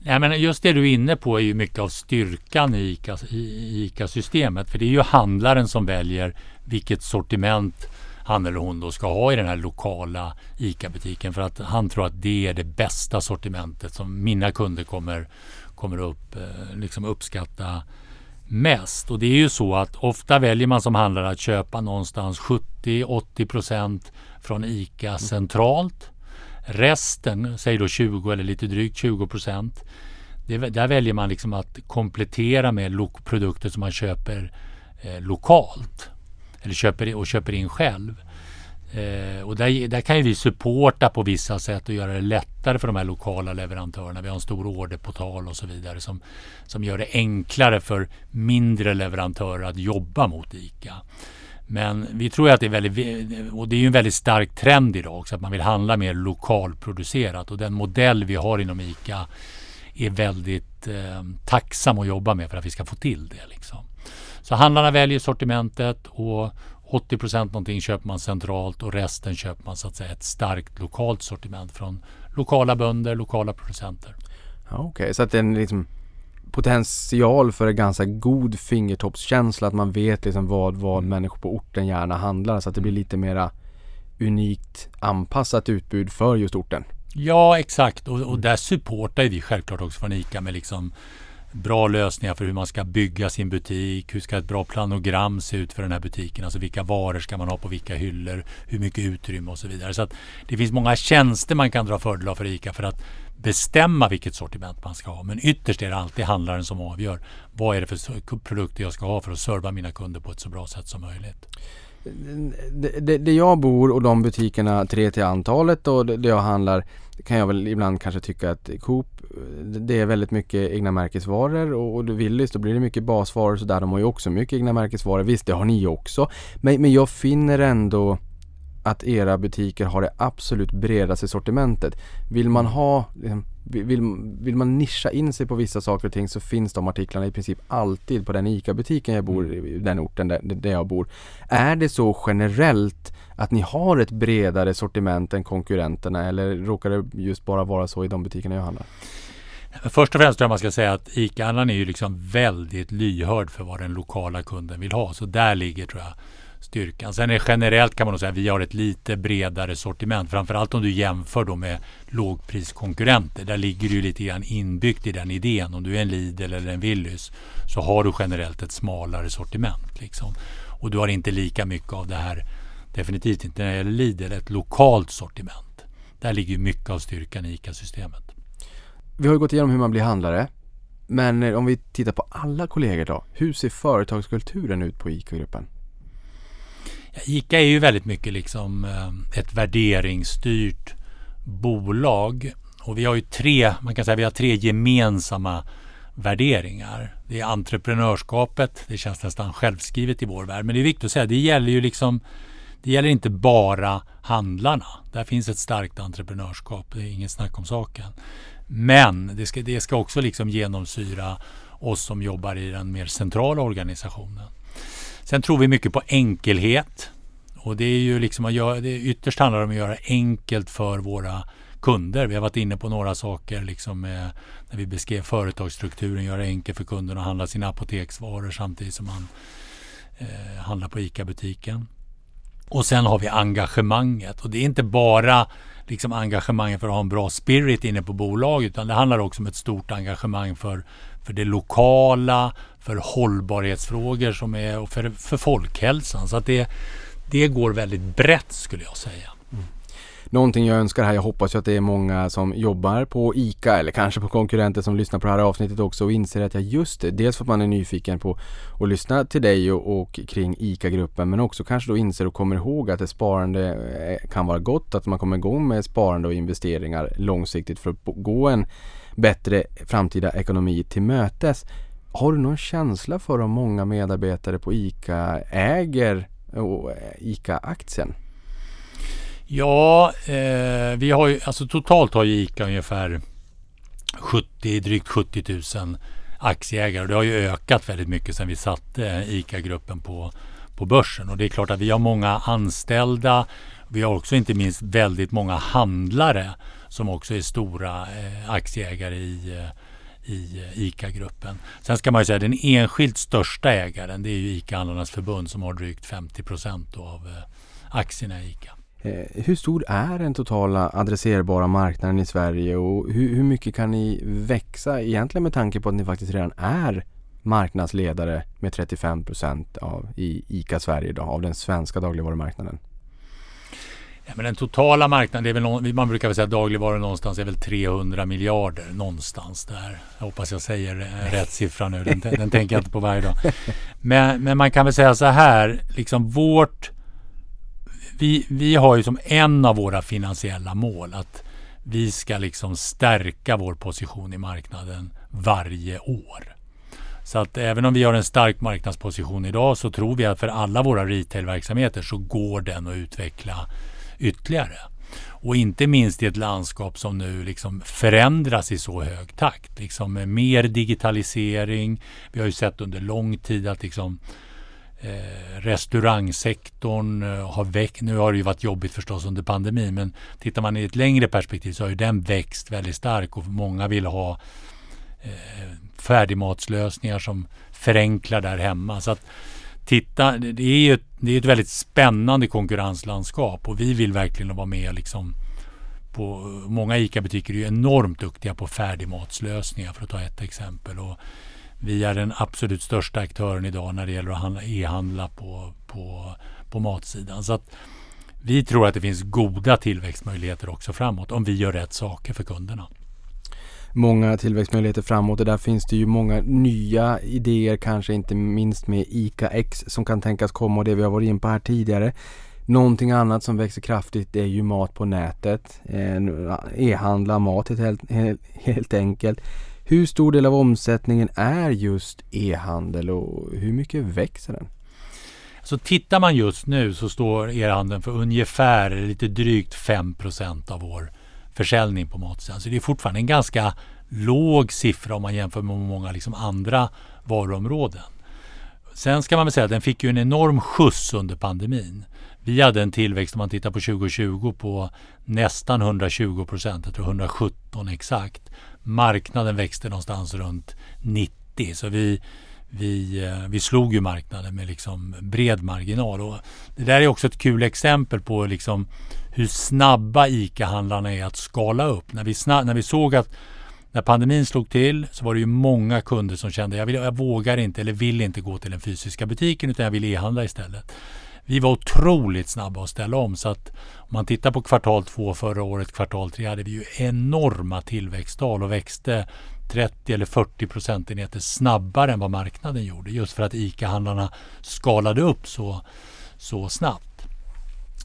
Ja, men just det du är inne på är ju mycket av styrkan i ICA-systemet. För det är ju handlaren som väljer vilket sortiment han eller hon då ska ha i den här lokala ICA-butiken. För att han tror att det är det bästa sortimentet som mina kunder kommer, kommer upp, eh, liksom uppskatta mest. Och det är ju så att ofta väljer man som handlare att köpa någonstans 70-80 procent från ICA centralt. Resten, säg då 20 eller lite drygt 20 procent. Där väljer man liksom att komplettera med produkter som man köper eh, lokalt. Eller köper, och köper in själv. Eh, och där, där kan ju vi supporta på vissa sätt och göra det lättare för de här lokala leverantörerna. Vi har en stor orderportal och så vidare som, som gör det enklare för mindre leverantörer att jobba mot ICA. Men vi tror att det är väldigt, och det är ju en väldigt stark trend idag också, att man vill handla mer lokalproducerat. Och den modell vi har inom ICA är väldigt eh, tacksam att jobba med för att vi ska få till det. Liksom. Så handlarna väljer sortimentet och 80 procent någonting köper man centralt och resten köper man så att säga ett starkt lokalt sortiment från lokala bönder, lokala producenter. Ja, Okej, okay. så att den liksom potential för en ganska god fingertoppskänsla. Att man vet liksom vad, vad mm. människor på orten gärna handlar. Så att det blir lite mera unikt anpassat utbud för just orten. Ja, exakt. Och, och där supportar vi självklart också från ICA med liksom bra lösningar för hur man ska bygga sin butik. Hur ska ett bra planogram se ut för den här butiken? Alltså vilka varor ska man ha på vilka hyllor? Hur mycket utrymme och så vidare. Så att det finns många tjänster man kan dra fördel av för ICA för att bestämma vilket sortiment man ska ha. Men ytterst är det alltid handlaren som avgör. Vad är det för produkter jag ska ha för att serva mina kunder på ett så bra sätt som möjligt. Det, det, jag bor och de butikerna, tre till antalet och det, jag handlar kan jag väl ibland kanske tycka att Coop det är väldigt mycket egna märkesvaror och, och Willys då blir det mycket basvaror så där de har ju också mycket egna märkesvaror. Visst det har ni också. Men, men jag finner ändå att era butiker har det absolut bredaste sortimentet. Vill man ha liksom, vill, vill man nischa in sig på vissa saker och ting så finns de artiklarna i princip alltid på den ICA-butiken jag bor i, den orten där, där jag bor. Är det så generellt att ni har ett bredare sortiment än konkurrenterna eller råkar det just bara vara så i de butikerna jag handlar? Först och främst tror jag man ska säga att ICA-handlaren är ju liksom väldigt lyhörd för vad den lokala kunden vill ha. Så där ligger tror jag styrkan. Sen är generellt kan man nog säga att vi har ett lite bredare sortiment. Framförallt om du jämför då med lågpriskonkurrenter. Där ligger det lite grann inbyggt i den idén. Om du är en Lidl eller en Willys så har du generellt ett smalare sortiment. Liksom. Och du har inte lika mycket av det här, definitivt inte när det gäller Lidl, ett lokalt sortiment. Där ligger mycket av styrkan i ICA-systemet. Vi har ju gått igenom hur man blir handlare. Men om vi tittar på alla kollegor då. Hur ser företagskulturen ut på ICA-gruppen? ICA är ju väldigt mycket liksom eh, ett värderingsstyrt bolag. Och vi har ju tre, man kan säga vi har tre gemensamma värderingar. Det är entreprenörskapet, det känns nästan självskrivet i vår värld. Men det är viktigt att säga, det gäller ju liksom det gäller inte bara handlarna. Där finns ett starkt entreprenörskap, det är inget snack om saken. Men det ska, det ska också liksom genomsyra oss som jobbar i den mer centrala organisationen. Sen tror vi mycket på enkelhet. Och det är ju liksom att göra, det ytterst handlar det om att göra enkelt för våra kunder. Vi har varit inne på några saker liksom med, när vi beskrev företagsstrukturen, göra enkelt för kunderna att handla sina apoteksvaror samtidigt som man eh, handlar på ICA-butiken. Och sen har vi engagemanget och det är inte bara liksom engagemanget för att ha en bra spirit inne på bolaget utan det handlar också om ett stort engagemang för, för det lokala, för hållbarhetsfrågor som är, och för, för folkhälsan. Så att det, det går väldigt brett skulle jag säga. Mm. Någonting jag önskar här, jag hoppas ju att det är många som jobbar på ICA eller kanske på konkurrenter som lyssnar på det här avsnittet också och inser att jag just det, dels för att man är nyfiken på att lyssna till dig och, och kring ICA-gruppen men också kanske då inser och kommer ihåg att ett sparande eh, kan vara gott, att man kommer igång med sparande och investeringar långsiktigt för att gå en bättre framtida ekonomi till mötes. Har du någon känsla för om många medarbetare på ICA äger eh, eh, ICA-aktien? Ja, eh, vi har ju, alltså totalt har ju ICA ungefär 70, drygt 70 000 aktieägare och det har ju ökat väldigt mycket sedan vi satte ICA-gruppen på, på börsen. Och det är klart att vi har många anställda. Vi har också inte minst väldigt många handlare som också är stora eh, aktieägare i, eh, i eh, ICA-gruppen. Sen ska man ju säga att den enskilt största ägaren det är ju ICA-handlarnas förbund som har drygt 50 procent av eh, aktierna i ICA. Eh, hur stor är den totala adresserbara marknaden i Sverige och hur, hur mycket kan ni växa egentligen med tanke på att ni faktiskt redan är marknadsledare med 35 procent i ICA Sverige idag, av den svenska dagligvarumarknaden? Ja, men den totala marknaden, det är väl någon, man brukar väl säga dagligvaror någonstans är väl 300 miljarder någonstans där. Jag hoppas jag säger rätt siffra nu, den, den tänker jag inte på varje dag. Men, men man kan väl säga så här, liksom vårt vi, vi har ju som en av våra finansiella mål att vi ska liksom stärka vår position i marknaden varje år. Så att även om vi har en stark marknadsposition idag så tror vi att för alla våra retailverksamheter så går den att utveckla ytterligare. Och inte minst i ett landskap som nu liksom förändras i så hög takt. Liksom med mer digitalisering. Vi har ju sett under lång tid att liksom Eh, restaurangsektorn eh, har växt. Nu har det ju varit jobbigt förstås under pandemin men tittar man i ett längre perspektiv så har ju den växt väldigt starkt och många vill ha eh, färdigmatslösningar som förenklar där hemma. Så att titta, det är ju ett, det är ett väldigt spännande konkurrenslandskap och vi vill verkligen vara med liksom på, många ICA-butiker är ju enormt duktiga på färdigmatslösningar för att ta ett exempel. Och vi är den absolut största aktören idag när det gäller att e-handla på, på, på matsidan. Så att vi tror att det finns goda tillväxtmöjligheter också framåt om vi gör rätt saker för kunderna. Många tillväxtmöjligheter framåt och där finns det ju många nya idéer, kanske inte minst med ICA-X som kan tänkas komma och det vi har varit in på här tidigare. Någonting annat som växer kraftigt är ju mat på nätet. E-handla mat helt, helt, helt enkelt. Hur stor del av omsättningen är just e-handel och hur mycket växer den? Så tittar man just nu så står e-handeln för ungefär lite drygt 5% av vår försäljning på matsidan. Så alltså, det är fortfarande en ganska låg siffra om man jämför med många liksom andra varuområden. Sen ska man väl säga att den fick ju en enorm skjuts under pandemin. Vi hade en tillväxt om man tittar på 2020 på nästan 120 procent, jag tror 117 exakt marknaden växte någonstans runt 90. Så vi, vi, eh, vi slog ju marknaden med liksom bred marginal. Och det där är också ett kul exempel på liksom hur snabba ICA-handlarna är att skala upp. När vi, snabb, när vi såg att när pandemin slog till så var det ju många kunder som kände jag, vill, jag vågar inte eller vill inte gå till den fysiska butiken utan jag vill e-handla istället. Vi var otroligt snabba att ställa om så att om man tittar på kvartal två förra året, kvartal tre hade vi ju enorma tillväxttal och växte 30 eller 40 procentenheter snabbare än vad marknaden gjorde just för att ICA-handlarna skalade upp så, så snabbt.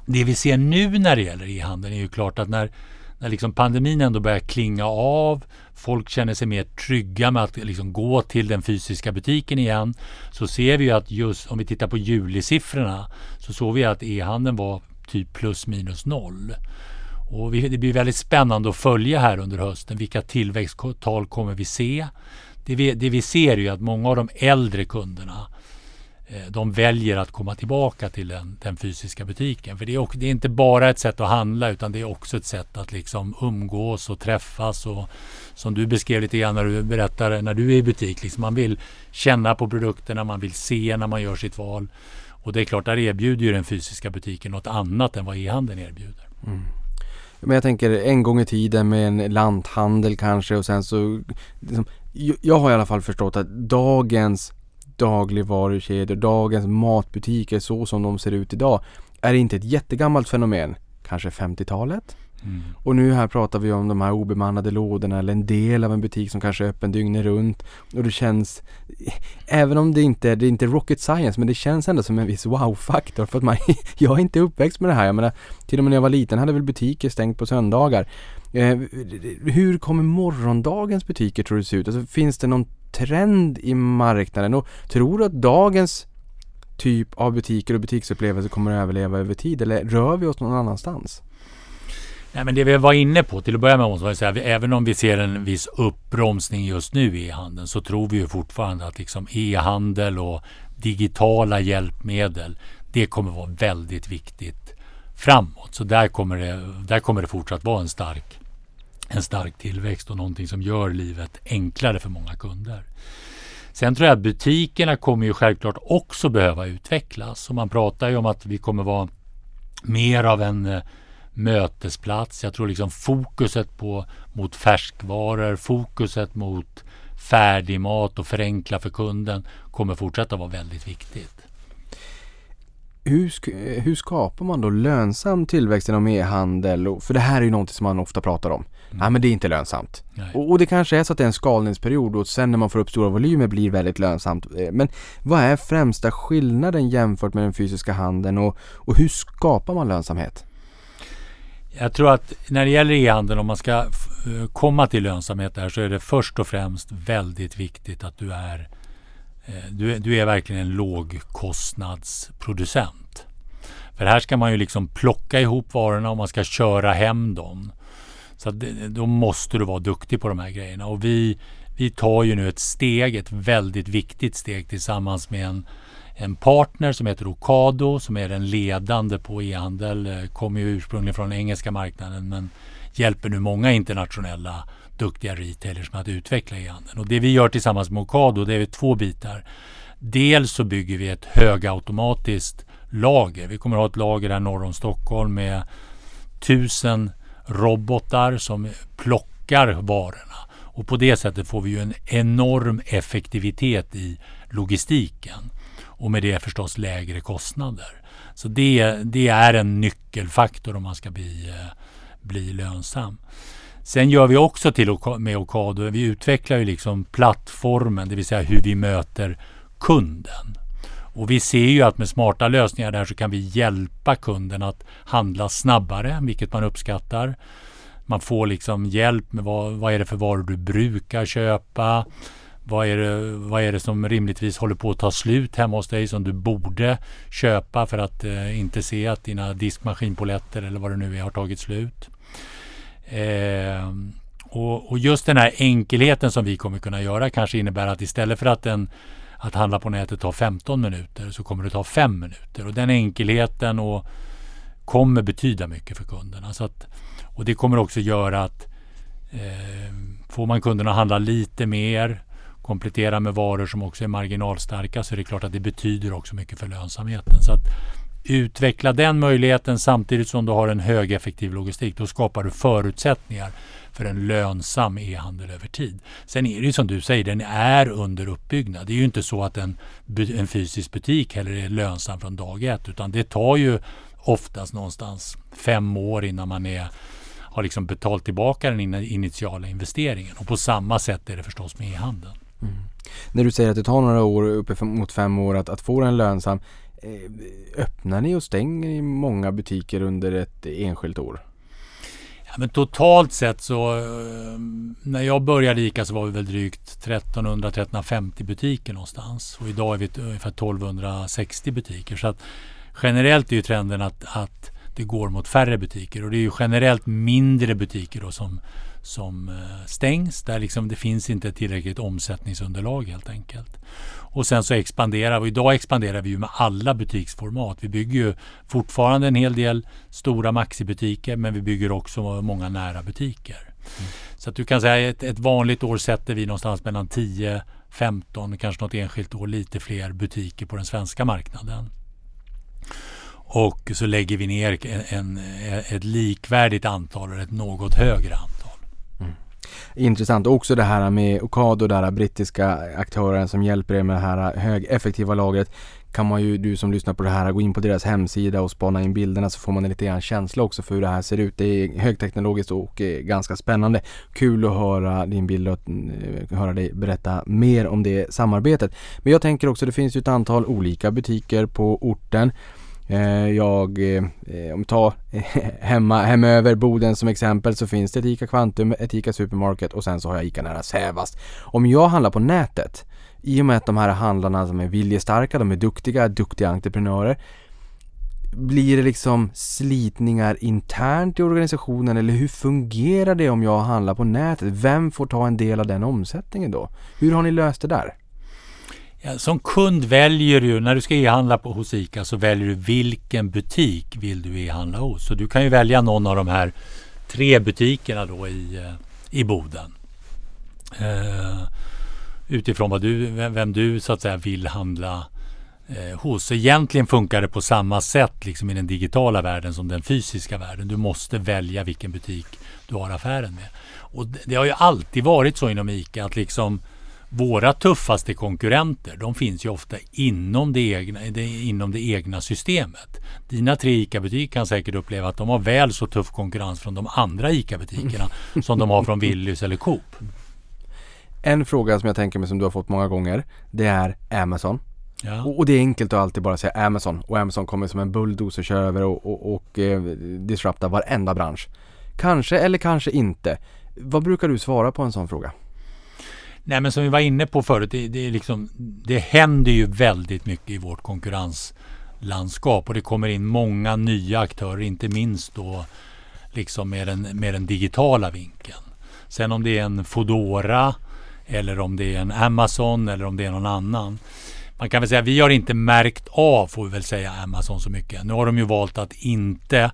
Det vi ser nu när det gäller e-handeln är ju klart att när när liksom pandemin ändå börjar klinga av, folk känner sig mer trygga med att liksom gå till den fysiska butiken igen, så ser vi att just om vi tittar på julisiffrorna så såg vi att e-handeln var typ plus minus noll. Och det blir väldigt spännande att följa här under hösten. Vilka tillväxttal kommer vi se? Det vi, det vi ser är ju att många av de äldre kunderna eh, de väljer att komma tillbaka till den, den fysiska butiken. För det är, det är, inte bara ett sätt att handla utan det är också ett sätt att liksom umgås och träffas. Och, som du beskrev lite grann när du berättade när du är i butik. Liksom man vill känna på produkterna, man vill se när man gör sitt val. Och det är klart, där erbjuder ju den fysiska butiken något annat än vad e-handeln erbjuder. Mm. Men jag tänker en gång i tiden med en lanthandel kanske och sen så liksom, jag- Jag har i alla fall förstått att dagens dagligvarukedjor, dagens matbutiker så som de ser ut idag är inte ett jättegammalt fenomen. Kanske 50-talet? Mm. Och nu här pratar vi om de här obemannade lådorna eller en del av en butik som kanske är öppen dygnet runt. Och det känns, även om det inte det är inte rocket science, men det känns ändå som en viss wow-faktor. För att man, jag är inte uppväxt med det här. Jag menar, till och med när jag var liten hade väl butiker stängt på söndagar. Eh, hur kommer morgondagens butiker tror du se ut? Alltså, finns det någon trend i marknaden? Och tror du att dagens typ av butiker och butiksupplevelser kommer att överleva över tid? Eller rör vi oss någon annanstans? Nej, men det vi var inne på, till att börja med måste man säga, även om vi ser en viss uppbromsning just nu i e-handeln så tror vi ju fortfarande att liksom e-handel och digitala hjälpmedel, det kommer vara väldigt viktigt framåt. Så där kommer det, där kommer det fortsatt vara en stark, en stark tillväxt och någonting som gör livet enklare för många kunder. Sen tror jag att butikerna kommer ju självklart också behöva utvecklas. Och man pratar ju om att vi kommer vara mer av en eh, mötesplats. Jag tror liksom fokuset på, mot färskvaror, fokuset mot färdigmat och förenkla för kunden kommer fortsätta vara väldigt viktigt. Hur, sk- hur skapar man då lönsam tillväxt inom e-handel? För det här är ju någonting som man ofta pratar om. Nej men det är inte lönsamt. Och, och det kanske är så att det är en skalningsperiod och sen när man får upp stora volymer blir väldigt lönsamt. Eh, Men vad är främsta skillnaden jämfört med den fysiska handeln och, och hur skapar man lönsamhet? Jag tror att när det gäller e-handeln, om man ska eh, komma till lönsamhet där så är det först och främst väldigt viktigt att du är eh, du är, du är verkligen en lågkostnadsproducent. För här ska man ju liksom plocka ihop varorna och man ska köra hem dem. Så att det, då måste du vara duktig på de här grejerna. Och vi, vi tar ju nu ett steg, ett väldigt viktigt steg tillsammans med en, en partner som heter Ocado som är den ledande på e-handel. Eh, kommer ju ursprungligen från den engelska marknaden men hjälper nu många internationella duktiga retailers med att utveckla e-handeln. Och det vi gör tillsammans med Ocado det är två bitar. Dels så bygger vi ett högautomatiskt lager. Vi kommer att ha ett lager här norr om Stockholm med tusen robotar som plockar varorna. Och på det sättet får vi ju en enorm effektivitet i logistiken. Och med det förstås lägre kostnader. Så det, det är en nyckelfaktor om man ska bli, eh, bli lönsam. Sen gör vi också till med Ocado, vi utvecklar ju liksom plattformen, det vill säga hur vi möter kunden. Och vi ser ju att med smarta lösningar där så kan vi hjälpa kunden att handla snabbare, vilket man uppskattar. Man får liksom hjälp med vad, vad är det för varor du brukar köpa. Vad är, det, vad är det som rimligtvis håller på att ta slut hemma hos dig som du borde köpa för att eh, inte se att dina diskmaskinpoletter eller vad det nu är har tagit slut. Eh, och, och just den här enkelheten som vi kommer kunna göra kanske innebär att istället för att, den att handla på nätet tar 15 minuter så kommer det ta 5 minuter. Och den enkelheten och kommer betyda mycket för kunderna. Så att, och det kommer också göra att eh, får man kunderna att handla lite mer komplettera med varor som också är marginalstarka så är det klart att det betyder också mycket för lönsamheten. Så att utveckla den möjligheten samtidigt som du har en högeffektiv logistik. Då skapar du förutsättningar för en lönsam e-handel över tid. Sen är det ju som du säger, den är under uppbyggnad. Det är ju inte så att en, en fysisk butik heller är lönsam från dag ett utan det tar ju oftast någonstans fem år innan man är, har liksom betalt tillbaka den initiala investeringen. Och på samma sätt är det förstås med e-handeln. Mm. När du säger att det tar några år, uppemot fem år att, att få den lönsam. Eh, öppnar ni och stänger i många butiker under ett enskilt år? Ja, men totalt sett så eh, när jag började ICA så var vi väl drygt 1300-1350 butiker någonstans. Och idag är vi ungefär 1260 butiker. Så att generellt är ju trenden att, att det går mot färre butiker. Och det är ju generellt mindre butiker då som, som eh, stängs. Där liksom det finns inte tillräckligt omsättningsunderlag helt enkelt. Och sen så expanderar vi. Idag expanderar vi ju med alla butiksformat. Vi bygger ju fortfarande en hel del stora maxibutiker men vi bygger också många nära butiker. Så att du kan säga ett, ett vanligt år sätter vi någonstans mellan 10 15, kanske något enskilt år lite fler butiker på den svenska marknaden. Och så lägger vi ner en, en, ett likvärdigt antal eller ett något högre antal. Intressant. Också det här med Ocado, den här brittiska aktören som hjälper er med det här högeffektiva lagret. Kan man ju, du som lyssnar på det här, gå in på deras hemsida och spana in bilderna så får man en lite grann känsla också för hur det här ser ut. Det är högteknologiskt och eh, ganska spännande. Kul att höra din bild och eh, höra dig berätta mer om det samarbetet. Men jag tänker också, det finns ju ett antal olika butiker på orten. Eh, jag, eh, om vi tar eh, hemma, hemöver Boden som exempel så finns det ett ICA Kvantum, ett ICA Supermarket och sen så har jag ICA nära Sävast. Om jag handlar på nätet, i och med att de här handlarna som är viljestarka, de är duktiga, duktiga entreprenörer. Blir det liksom slitningar internt i organisationen eller hur fungerar det om jag handlar på nätet? Vem får ta en del av den omsättningen då? Hur har ni löst det där? Ja, som kund väljer du, när du ska e-handla på, hos ICA så väljer du vilken butik vill du e-handla hos. Så du kan ju välja någon av de här tre butikerna då i, eh, i Boden. Uh, utifrån vad du, vem du så att säga vill handla eh, hos. Egentligen funkar det på samma sätt liksom i den digitala världen som den fysiska världen. Du måste välja vilken butik du har affären med. Och det, det har ju alltid varit så inom ICA att liksom våra tuffaste konkurrenter, de finns ju ofta inom det egna, det, inom det egna systemet. Dina tre ICA-butiker kan säkert uppleva att de har väl så tuff konkurrens från de andra ICA-butikerna som de har från Willys eller Coop. En fråga som jag tänker mig som du har fått många gånger, det är Amazon. Ja. Och, och, det är enkelt att alltid bara säga Amazon och Amazon kommer som en bulldozer kör över och, och, och eh, disruptar varenda bransch. Kanske eller kanske inte. Vad brukar du svara på en sån fråga? Nej men som vi var inne på förut, det, det, är liksom, det händer ju väldigt mycket i vårt konkurrenslandskap och det kommer in många nya aktörer, inte minst då liksom med den, med den digitala vinkeln. Sen om det är en Fodora eller om det är en Amazon eller om det är någon annan. Man kan väl säga vi har inte märkt av, får vi väl säga, Amazon så mycket. Nu har de ju valt att inte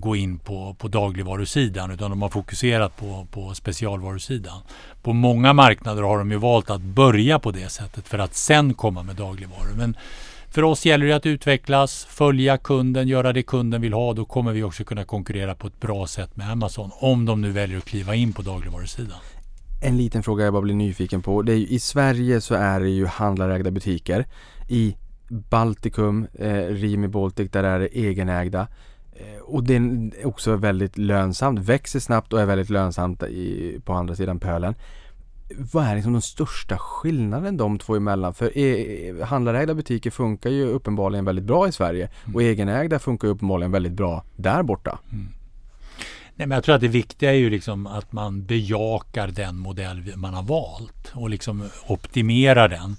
gå in på, på dagligvarusidan utan de har fokuserat på, på specialvarusidan. På många marknader har de ju valt att börja på det sättet för att sen komma med dagligvaror. Men för oss gäller det att utvecklas, följa kunden, göra det kunden vill ha. Då kommer vi också kunna konkurrera på ett bra sätt med Amazon om de nu väljer att kliva in på dagligvarusidan. En liten fråga jag bara blir nyfiken på. Det är ju, I Sverige så är det ju handlarägda butiker. I Baltikum, eh, Rimi Baltic, där är det egenägda. Eh, och det är också väldigt lönsamt, växer snabbt och är väldigt lönsamt i, på andra sidan pölen. Vad är liksom den största skillnaden de två emellan? För e handlarägda butiker funkar ju uppenbarligen väldigt bra i Sverige mm. och egenägda funkar uppenbarligen väldigt bra där borta. Mm. Nej, men jag tror att det viktiga är ju liksom att man bejakar den modell man har valt och liksom optimerar den.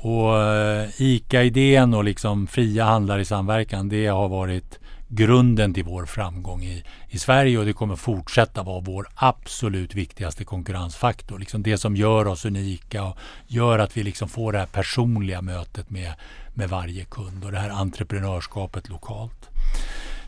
Och uh, ICA-idén och liksom fria handlare i samverkan, det har varit grunden till vår framgång i, i Sverige och det kommer fortsätta vara vår absolut viktigaste konkurrensfaktor. Liksom det som gör oss unika och gör att vi liksom får det här personliga mötet med, med varje kund och det här entreprenörskapet lokalt.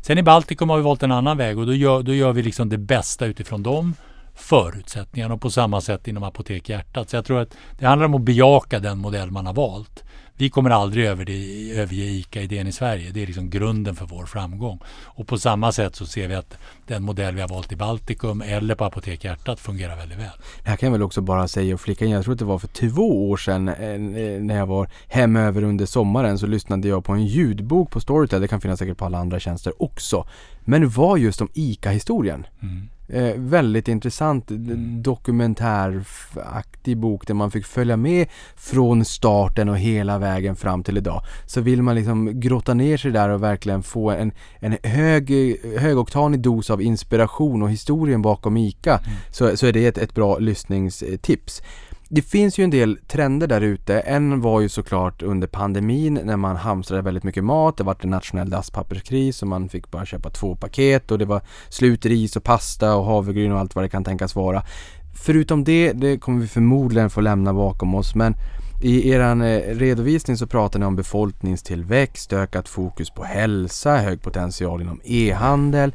Sen i Baltikum har vi valt en annan väg och då gör, då gör vi liksom det bästa utifrån de förutsättningarna och på samma sätt inom Apotek Hjärtat. Så jag tror att det handlar om att bejaka den modell man har valt. Vi kommer aldrig överge ICA-idén i Sverige. Det är liksom grunden för vår framgång. Och på samma sätt så ser vi att den modell vi har valt i Baltikum eller på Apotek Hjärtat fungerar väldigt väl. Det här kan jag väl också bara säga och flika in. Jag tror att det var för två år sedan eh, när jag var hemöver under sommaren så lyssnade jag på en ljudbok på Storytel. Det kan finnas säkert på alla andra tjänster också. Men det var just om ICA-historien. Mm. Eh, väldigt intressant mm. dokumentäraktig bok där man fick följa med från starten och hela vägen fram till idag. Så vill man liksom grotta ner sig där och verkligen få en, en hög, högoktanig dos av inspiration och historien bakom ICA mm. så, så är det ett, ett bra lyssningstips. Det finns ju en del trender där ute. En var ju såklart under pandemin när man hamstrade väldigt mycket mat. Det var en nationell dasspapperskris och man fick bara köpa två paket och det var slut ris och pasta och havregryn och allt vad det kan tänkas vara. Förutom det, det kommer vi förmodligen få lämna bakom oss men i er eh, redovisning så pratar ni om befolkningstillväxt, ökat fokus på hälsa, hög potential inom e-handel.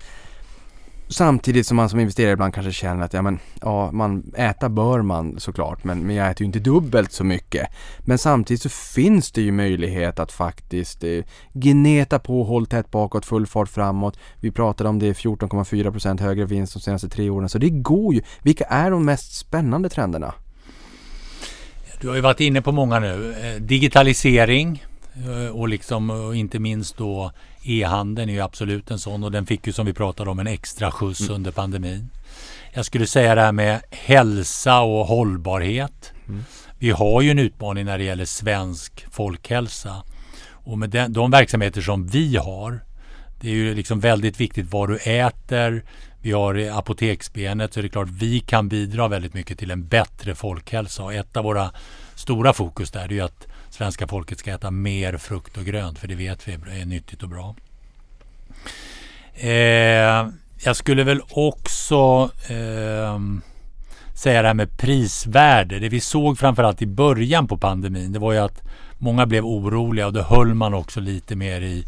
Samtidigt som man som investerare ibland kanske känner att ja men, ja man, äta bör man såklart men, men jag äter ju inte dubbelt så mycket. Men samtidigt så finns det ju möjlighet att faktiskt eh, gneta på, håll tätt bakåt, full fart framåt. Vi pratade om det 14,4% högre vinst de senaste tre åren så det går ju. Vilka är de mest spännande trenderna? Du har ju varit inne på många nu. Eh, digitalisering och liksom och inte minst då e-handeln är ju absolut en sån och den fick ju som vi pratade om en extra skjuts mm. under pandemin. Jag skulle säga det här med hälsa och hållbarhet. Mm. Vi har ju en utmaning när det gäller svensk folkhälsa. Och med den, de verksamheter som vi har, det är ju liksom väldigt viktigt vad du äter. Vi har apoteksbenet så är det klart vi kan bidra väldigt mycket till en bättre folkhälsa. Och ett av våra stora fokus där är ju att svenska folket ska äta mer frukt och grönt för det vet vi är nyttigt och bra. Eh, jag skulle väl också eh, säga det här med prisvärde. Det vi såg framförallt i början på pandemin det var ju att många blev oroliga och då höll man också lite mer i,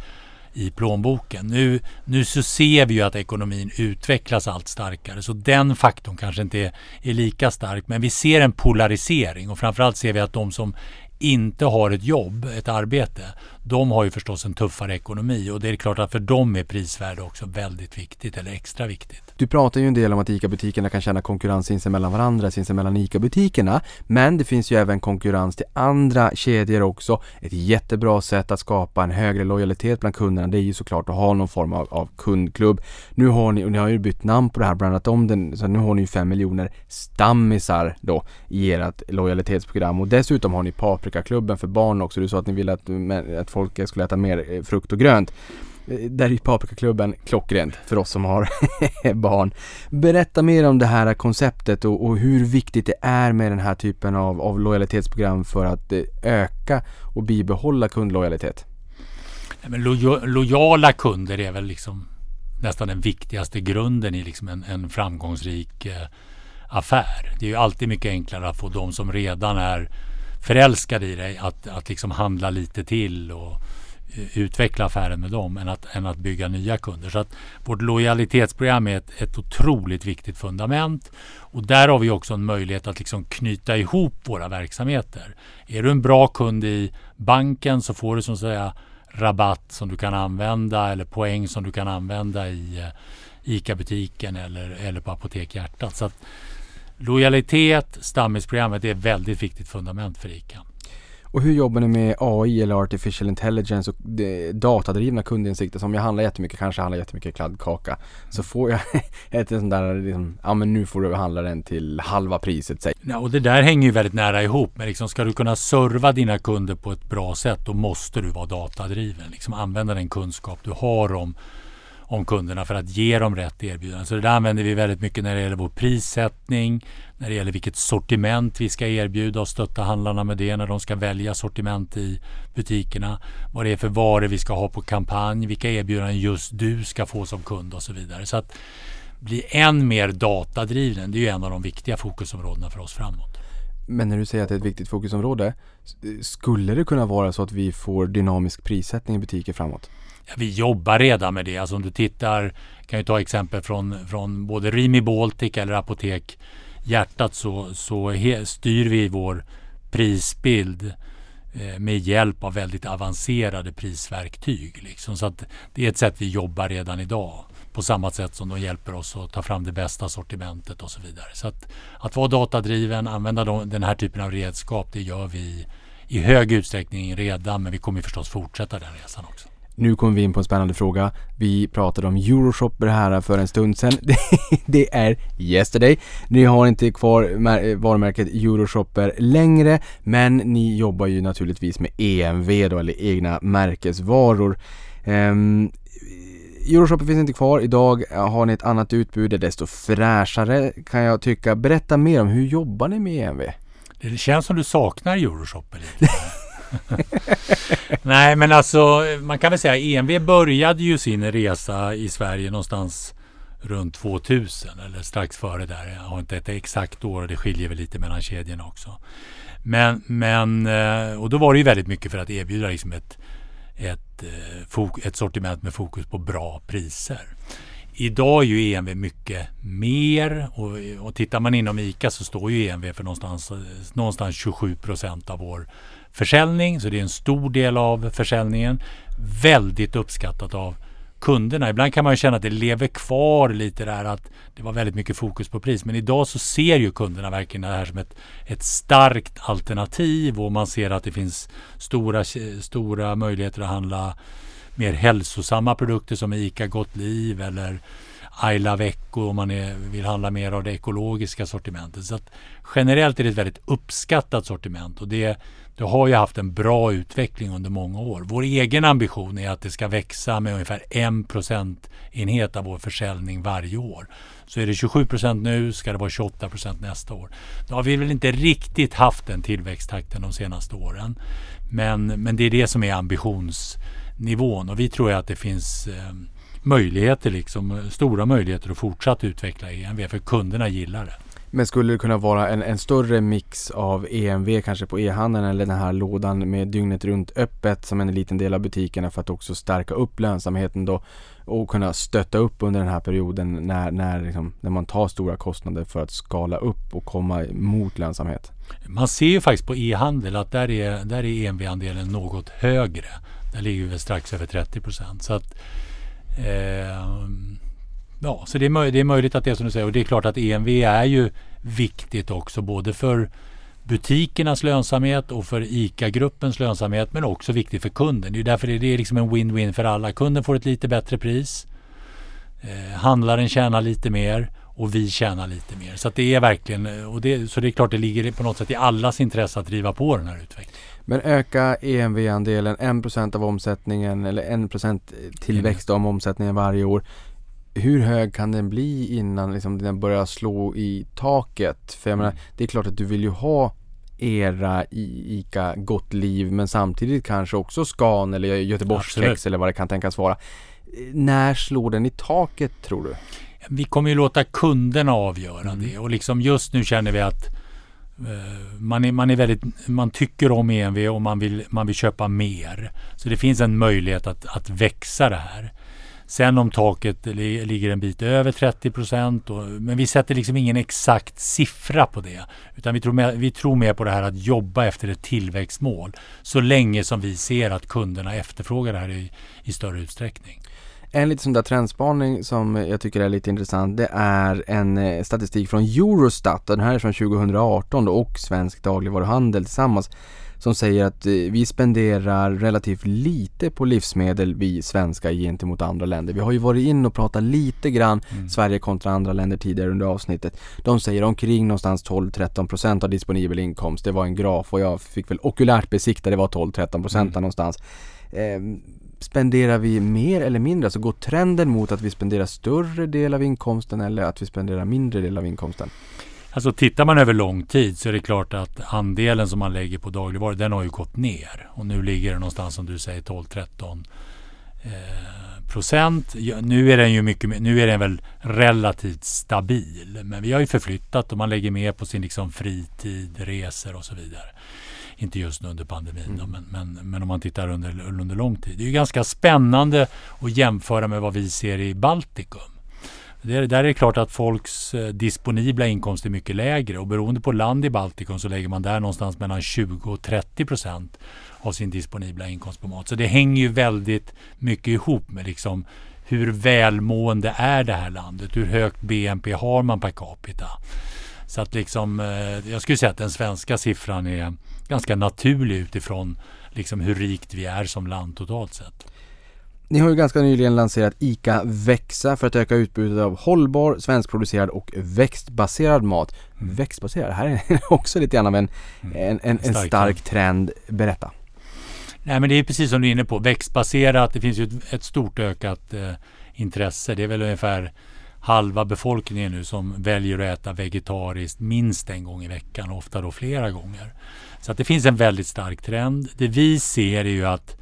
i plånboken. Nu, nu så ser vi ju att ekonomin utvecklas allt starkare så den faktorn kanske inte är, är lika stark men vi ser en polarisering och framförallt ser vi att de som inte har ett jobb, ett arbete, de har ju förstås en tuffare ekonomi och det är klart att för dem är prisvärde också väldigt viktigt eller extra viktigt. Du pratar ju en del om att ICA-butikerna kan känna konkurrens sinsemellan varandra, sinsemellan ICA-butikerna. Men det finns ju även konkurrens till andra kedjor också. Ett jättebra sätt att skapa en högre lojalitet bland kunderna det är ju såklart att ha någon form av, av kundklubb. Nu har ni, och ni har ju bytt namn på det här, brandat om den, så nu har ni ju fem miljoner stammisar då i ert lojalitetsprogram och dessutom har ni Paprikaklubben för barn också. Du sa att ni ville att, att folk skulle äta mer eh, frukt och grönt. Eh, där är ju Paprikaklubben klockrent för oss som har barn. Berätta mer om det här konceptet och, och, hur viktigt det är med den här typen av, av lojalitetsprogram för att eh, öka och bibehålla kundlojalitet. Men lo lojala kunder är väl liksom nästan den viktigaste grunden i liksom en, en framgångsrik eh, affär. Det är ju alltid mycket enklare att få de som redan är förälskad i dig att, att liksom handla lite till och eh, utveckla affären med dem än att, än att bygga nya kunder. Så att vårt lojalitetsprogram är ett, ett otroligt viktigt fundament och där har vi också en möjlighet att liksom knyta ihop våra verksamheter. Är du en bra kund i banken så får du som säga rabatt som du kan använda eller poäng som du kan använda i eh, ICA-butiken eller, eller på Apotek Hjärtat. Så att lojalitet, stammisprogrammet är ett väldigt viktigt fundament för ICA. Och hur jobbar ni med AI eller artificial intelligence och datadrivna kundinsikter? Som jag handlar jättemycket, kanske handlar jättemycket kladdkaka. Så får jag ett sånt där liksom, ja men nu får du handla den till halva priset säg. Ja, och det där hänger ju väldigt nära ihop. Men liksom, ska du kunna serva dina kunder på ett bra sätt då måste du vara datadriven. Liksom använda den kunskap du har om om kunderna för att ge dem rätt erbjudande. Så det där använder vi väldigt mycket när det gäller vår prissättning, när det gäller vilket sortiment vi ska erbjuda och stötta handlarna med det när de ska välja sortiment i butikerna. Vad det är för varor vi ska ha på kampanj, vilka erbjudanden just du ska få som kund och så vidare. Så att bli än mer datadriven, det är ju en av de viktiga fokusområdena för oss framåt. Men när du säger att det är ett viktigt fokusområde, skulle det kunna vara så att vi får dynamisk prissättning i butiker framåt? Ja, vi jobbar redan med det. Alltså om du tittar, kan ju ta exempel från, från både Rimi Baltic eller Apotek Hjärtat så, så he, styr vi vår prisbild eh, med hjälp av väldigt avancerade prisverktyg. Liksom. Så att det är ett sätt vi jobbar redan idag. På samma sätt som de hjälper oss att ta fram det bästa sortimentet och så vidare. Så att, att vara datadriven, använda de, den här typen av redskap, det gör vi i hög utsträckning redan. Men vi kommer förstås fortsätta den resan också. Nu kommer vi in på en spännande fråga. Vi pratade om Euroshopper här för en stund sedan. det är yesterday. Ni har inte kvar varumärket Euroshopper längre men ni jobbar ju naturligtvis med EMV då eller egna märkesvaror. Um, Euroshopper finns inte kvar. Idag har ni ett annat utbud, det är desto fräschare kan jag tycka. Berätta mer om hur jobbar ni med EMV? Det känns som du saknar Euroshopper lite. Nej, men alltså man kan väl säga EMV började ju sin resa i Sverige någonstans runt 2000 eller strax före där. Jag har inte ett exakt år och det skiljer väl lite mellan kedjorna också. Men, men eh, och då var det ju väldigt mycket för att erbjuda liksom ett, ett, eh, ett sortiment med fokus på bra priser. Idag är ju EMV mycket mer och, och tittar man inom ICA så står ju EMV för någonstans, eh, någonstans 27 procent av vår försäljning. Så det är en stor del av försäljningen. Väldigt uppskattat av kunderna. Ibland kan man ju känna att det lever kvar lite där att det var väldigt mycket fokus på pris. Men idag så ser ju kunderna verkligen det här som ett, ett starkt alternativ och man ser att det finns stora, stora möjligheter att handla mer hälsosamma produkter som ICA Gott Liv eller Ayla Vecko om man är, vill handla mer av det ekologiska sortimentet. Så att generellt är det ett väldigt uppskattat sortiment och det, det har ju haft en bra utveckling under många år. Vår egen ambition är att det ska växa med ungefär en procentenhet av vår försäljning varje år. Så är det 27 procent nu ska det vara 28 procent nästa år. Då har vi väl inte riktigt haft den tillväxttakten de senaste åren. Men, men det är det som är ambitionsnivån och vi tror att det finns eh, möjligheter, liksom, stora möjligheter att fortsatt utveckla EMV för kunderna gillar det. Men skulle det kunna vara en, en större mix av EMV kanske på e-handeln eller den här lådan med dygnet runt öppet som en liten del av butikerna för att också stärka upp lönsamheten då och kunna stötta upp under den här perioden när, när, liksom, när man tar stora kostnader för att skala upp och komma mot lönsamhet? Man ser ju faktiskt på e-handel att där är, där är EMV-andelen något högre. Där ligger vi strax över 30 procent. Så att eh, Ja, så det är, möj det är möjligt att det är som du säger och det är klart att EMV är ju viktigt också både för butikernas lönsamhet och för ICA-gruppens lönsamhet men också viktigt för kunden. Det är därför det är liksom en win-win för alla. Kunden får ett lite bättre pris. Eh, handlaren tjänar lite mer och vi tjänar lite mer. Så det är verkligen, och det, så det är klart det ligger på något sätt i allas intresse att driva på den här utvecklingen. Men öka EMV-andelen 1% av omsättningen eller 1% tillväxt av omsättningen varje år hur hög kan den bli innan liksom den börjar slå i taket? För jag menar, mm. det är klart att du vill ju ha era ICA Gott Liv men samtidigt kanske också Scan eller Göteborgskex eller vad det kan tänkas vara. När slår den i taket tror du? Vi kommer ju låta kunderna avgöra mm. det och liksom just nu känner vi att uh, man, är, man, är väldigt, man tycker om EMV och man vill, man vill köpa mer. Så det finns en möjlighet att, att växa det här. Sen om taket ligger en bit över 30 procent. Men vi sätter liksom ingen exakt siffra på det. Utan vi tror, mer, vi tror mer på det här att jobba efter ett tillväxtmål. Så länge som vi ser att kunderna efterfrågar det här i, i större utsträckning. En liten sån där trendspaning som jag tycker är lite intressant det är en eh, statistik från Eurostat. Den här är från 2018 och Svensk dagligvaruhandel tillsammans som säger att eh, vi spenderar relativt lite på livsmedel vi svenskar gentemot andra länder. Vi har ju varit in och pratat lite grann mm. Sverige kontra andra länder tidigare under avsnittet. De säger omkring någonstans 12-13% av disponibel inkomst. Det var en graf och jag fick väl okulärt besikta, det var 12-13% mm. någonstans. Eh, spenderar vi mer eller mindre? Alltså går trenden mot att vi spenderar större del av inkomsten eller att vi spenderar mindre del av inkomsten? Alltså tittar man över lång tid så är det klart att andelen som man lägger på dagligvaror den har ju gått ner. Och nu ligger det någonstans som du säger 12-13 eh, procent. Nu är den ju mycket nu är den väl relativt stabil. Men vi har ju förflyttat och man lägger mer på sin liksom fritid, resor och så vidare. Inte just nu under pandemin mm. då, men, men, men, om man tittar under, under lång tid. Det är ju ganska spännande att jämföra med vad vi ser i Baltikum. Det, där är det klart att folks eh, disponibla inkomst är mycket lägre och beroende på land i Baltikum så lägger man där någonstans mellan 20 och 30 procent av sin disponibla inkomst på mat. Så det hänger ju väldigt mycket ihop med liksom hur välmående är det här landet? Hur högt BNP har man per capita? Så att liksom, eh, jag skulle säga att den svenska siffran är ganska naturlig utifrån liksom hur rikt vi är som land totalt sett. Ni har ju ganska nyligen lanserat ICA Växa för att öka utbudet av hållbar, svenskproducerad och växtbaserad mat. Mm. Växtbaserad, här är också lite grann av en, mm. en, en, en stark, trend. Berätta. Nej men det är precis som du är inne på, växtbaserat, det finns ju ett, ett stort ökat eh, intresse. Det är väl ungefär halva befolkningen nu som väljer att äta vegetariskt minst en gång i veckan, ofta då flera gånger. Så att det finns en väldigt stark trend. Det vi ser är ju att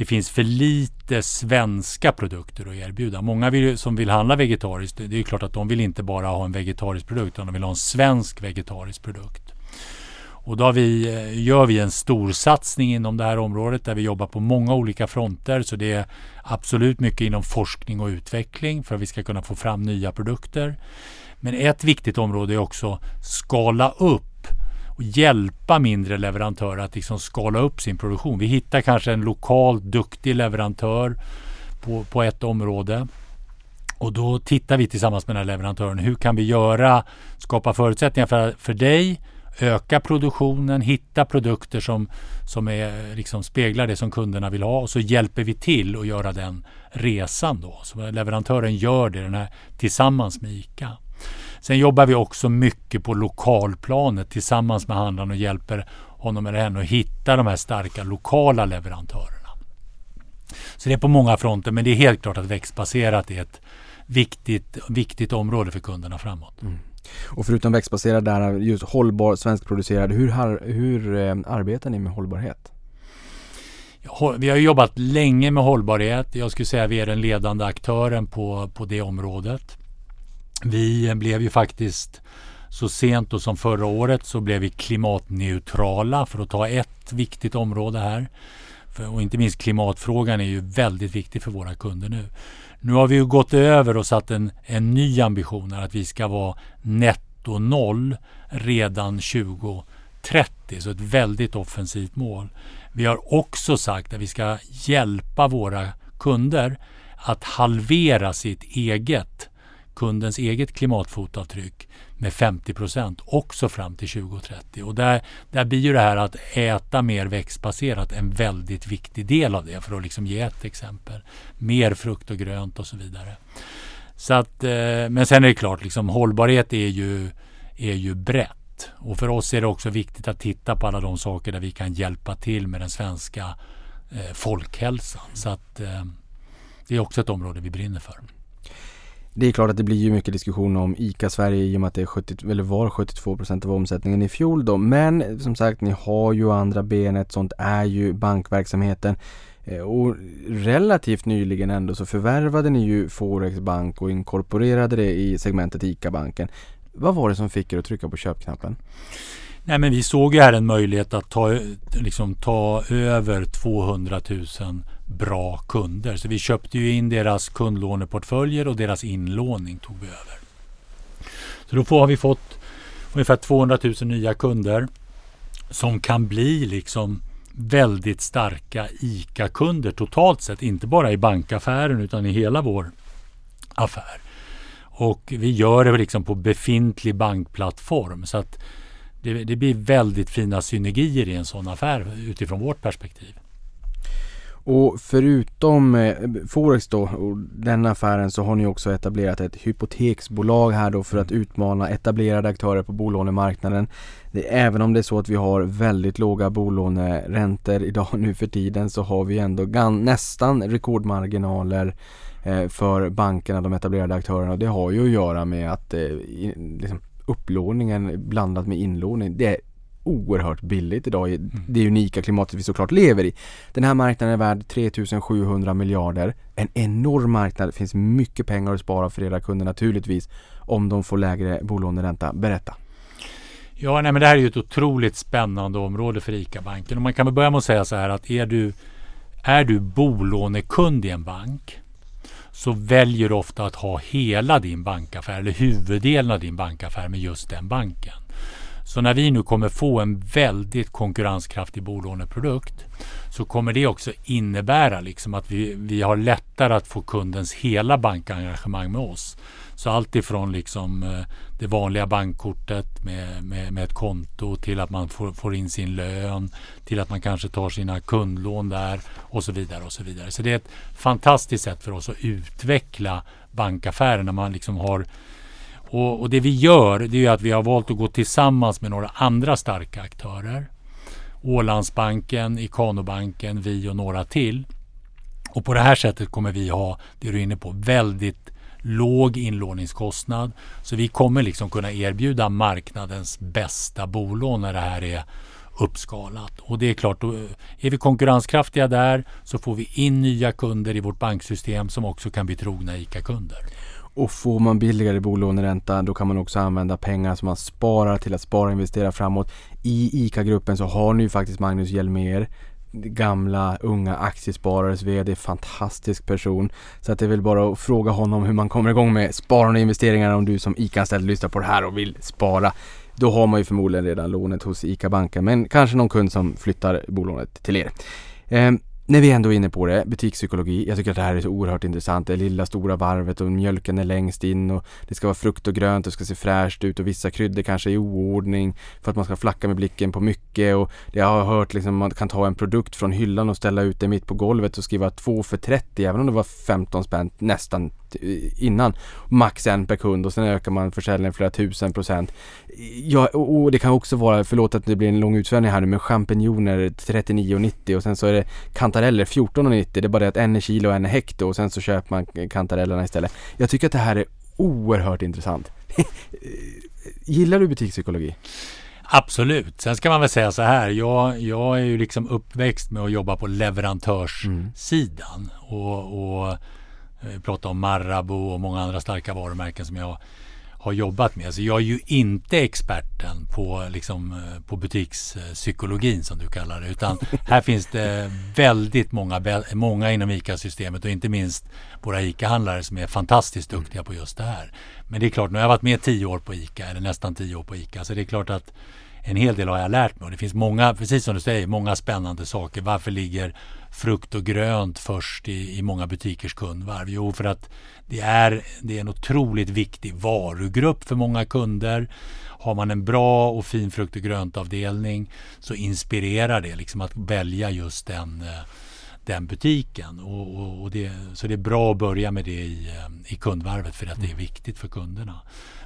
det finns för lite svenska produkter att erbjuda. Många vill, som vill handla vegetariskt, det är klart att de vill inte bara ha en vegetarisk produkt utan de vill ha en svensk vegetarisk produkt. Och då vi, eh, gör vi en storsatsning inom det här området där vi jobbar på många olika fronter. Så det är absolut mycket inom forskning och utveckling för att vi ska kunna få fram nya produkter. Men ett viktigt område är också skala upp hjälpa mindre leverantörer att liksom skala upp sin produktion. Vi hittar kanske en lokalt duktig leverantör på, på ett område. Och då tittar vi tillsammans med den här leverantören. Hur kan vi göra, skapa förutsättningar för, för dig, öka produktionen, hitta produkter som, som är, liksom speglar det som kunderna vill ha och så hjälper vi till att göra den resan då. Så leverantören gör det den här, tillsammans med ICA. Sen jobbar vi också mycket på lokalplanet tillsammans med handlaren och hjälper honom eller henne att hitta de här starka lokala leverantörerna. Så det är på många fronter men det är helt klart att växtbaserat är ett viktigt, viktigt område för kunderna framåt. Mm. Och förutom växtbaserad där, just hållbar, svenskproducerad, hur, hur eh, arbetar ni med hållbarhet? Vi har jobbat länge med hållbarhet. Jag skulle säga att vi är den ledande aktören på, på det området. Vi blev ju faktiskt så sent då som förra året så blev vi klimatneutrala för att ta ett viktigt område här. För, och inte minst klimatfrågan är ju väldigt viktig för våra kunder nu. Nu har vi ju gått över och satt en, en ny ambition att vi ska vara netto noll redan 2030. Så ett väldigt offensivt mål. Vi har också sagt att vi ska hjälpa våra kunder att halvera sitt eget kundens eget klimatfotavtryck med 50 procent också fram till 2030. Och där, där blir ju det här att äta mer växtbaserat en väldigt viktig del av det för att liksom ge ett exempel. Mer frukt och grönt och så vidare. Så att, eh, men sen är det klart, liksom, hållbarhet är ju, är ju brett. Och för oss är det också viktigt att titta på alla de saker där vi kan hjälpa till med den svenska eh, folkhälsan. Så att eh, det är också ett område vi brinner för. Det är klart att det blir ju mycket diskussion om ICA Sverige i och med att det är 70, eller var 72% av omsättningen i fjol då. Men som sagt, ni har ju andra benet, sånt är ju bankverksamheten. Eh, och relativt nyligen ändå så förvärvade ni ju Forex Bank och inkorporerade det i segmentet ICA-banken. Vad var det som fick er att trycka på köpknappen? Nej, men vi såg ju här en möjlighet att ta, liksom, ta över 200 000 bra kunder. Så vi köpte ju in deras kundlåneportföljer och deras inlåning tog vi över. Så då har vi fått ungefär 200 000 nya kunder som kan bli liksom väldigt starka ICA-kunder totalt sett. Inte bara i bankaffären utan i hela vår affär. Och vi gör det liksom på befintlig bankplattform. Så att det, det blir väldigt fina synergier i en sån affär utifrån vårt perspektiv. Och förutom eh, Forex då och den affären så har ni också etablerat ett hypoteksbolag här då för att mm. utmana etablerade aktörer på bolånemarknaden. Det, även om det är så att vi har väldigt låga bolåneräntor idag nu för tiden så har vi ändå gan, nästan rekordmarginaler eh, för bankerna, de etablerade aktörerna. Det har ju att göra med att eh, liksom, upplåningen blandat med inlåning. Det är oerhört billigt idag i mm. det unika klimatet vi såklart lever i. Den här marknaden är värd 3700 miljarder. En enorm marknad. Det finns mycket pengar att spara för era kunder naturligtvis om de får lägre bolåneränta. Berätta. Ja, nej, men det här är ju ett otroligt spännande område för ICA-banken. Och man kan börja med att säga så här att är du, är du bolånekund i en bank så väljer du ofta att ha hela din bankaffär eller huvuddelen av din bankaffär med just den banken. Så när vi nu kommer få en väldigt konkurrenskraftig bolåneprodukt så kommer det också innebära liksom att vi, vi har lättare att få kundens hela bankengagemang med oss. Så allt ifrån liksom eh, det vanliga bankkortet med, med, med ett konto till att man får, får, in sin lön till att man kanske tar sina kundlån där och så vidare. och Så vidare. Så det är ett fantastiskt sätt för oss att utveckla bankaffären när man liksom har och, och, det vi gör det är att vi har valt att gå tillsammans med några andra starka aktörer. Ålandsbanken, Ikanobanken, vi och några till. Och på det här sättet kommer vi ha, det du är inne på, väldigt låg inlåningskostnad. Så vi kommer liksom kunna erbjuda marknadens bästa bolån när det här är uppskalat. Och det är klart, då eh, är vi konkurrenskraftiga där så får vi in nya kunder i vårt banksystem som också kan bli trogna ICA-kunder. Och får man billigare bolåneränta då kan man också använda pengar som man sparar till att spara och investera framåt. I ICA-gruppen så har ni ju faktiskt Magnus Hjelmér gamla unga aktiesparares VD, fantastisk person. Så att det är väl bara att fråga honom hur man kommer igång med sparande och investeringar om du som ICA-anställd lyssnar på det här och vill spara. Då har man ju förmodligen redan lånet hos ICA-banken men kanske någon kund som flyttar bolånet till er. Ehm, när vi ändå är inne på det, butikspsykologi. Jag tycker att det här är så oerhört intressant. Det lilla stora varvet och mjölken är längst in och det ska vara frukt och grönt och ska se fräscht ut och vissa kryddor kanske är i oordning för att man ska flacka med blicken på mycket och jag har hört liksom man kan ta en produkt från hyllan och ställa ut det mitt på golvet och skriva 2 för 30 även om det var 15 spänn nästan innan. Max en per kund och sen ökar man försäljningen flera tusen procent. Ja, och det kan också vara, förlåt att det blir en lång utsvävning här nu, men champinjoner 39,90 och sen så är det kantareller 14,90. Det är bara det att en är kilo och en är hekto och sen så köper man kantarellerna istället. Jag tycker att det här är oerhört intressant. Gillar du butikspsykologi? Absolut. Sen ska man väl säga så här. Jag, jag är ju liksom uppväxt med att jobba på leverantörssidan. Mm. Och, och vi eh, pratar om Marabou och många andra starka varumärken som jag har jobbat med. Så jag är ju inte experten på, liksom, eh, på butikspsykologin som du kallar det. Utan här finns det väldigt många, många inom ICA-systemet och inte minst våra ICA-handlare som är fantastiskt duktiga på just det här. Men det är klart, nu har jag varit med tio år på ICA, eller nästan tio år på ICA. Så det är klart att en hel del har jag lärt mig och det finns många, precis som du säger, många spännande saker. Varför ligger frukt och grönt först i, i många butikers kundvarv? Jo, för att det är, det är en otroligt viktig varugrupp för många kunder. Har man en bra och fin frukt och gröntavdelning så inspirerar det liksom att välja just den, eh, den butiken. Och, och, och det, så det är bra att börja med det i, eh, i kundvarvet för att det är viktigt för kunderna.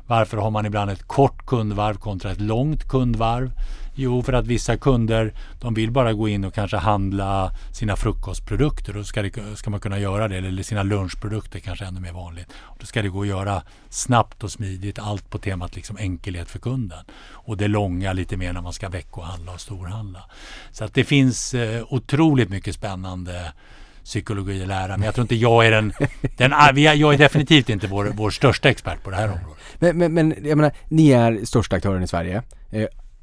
Varför har man ibland ett kort kundvarv kontra ett långt kundvarv? Jo, för att vissa kunder de vill bara gå in och kanske handla sina frukostprodukter. Då ska, det, ska man kunna göra det. Eller sina lunchprodukter kanske ännu mer vanligt. Och då ska det gå att göra snabbt och smidigt. Allt på temat liksom enkelhet för kunden. Och det långa lite mer när man ska veckohandla och storhandla. Så att det finns eh, otroligt mycket spännande psykologi och lära. Men jag tror inte jag är den... den jag är definitivt inte vår, vår största expert på det här området. Men, men, men jag menar, ni är största aktören i Sverige.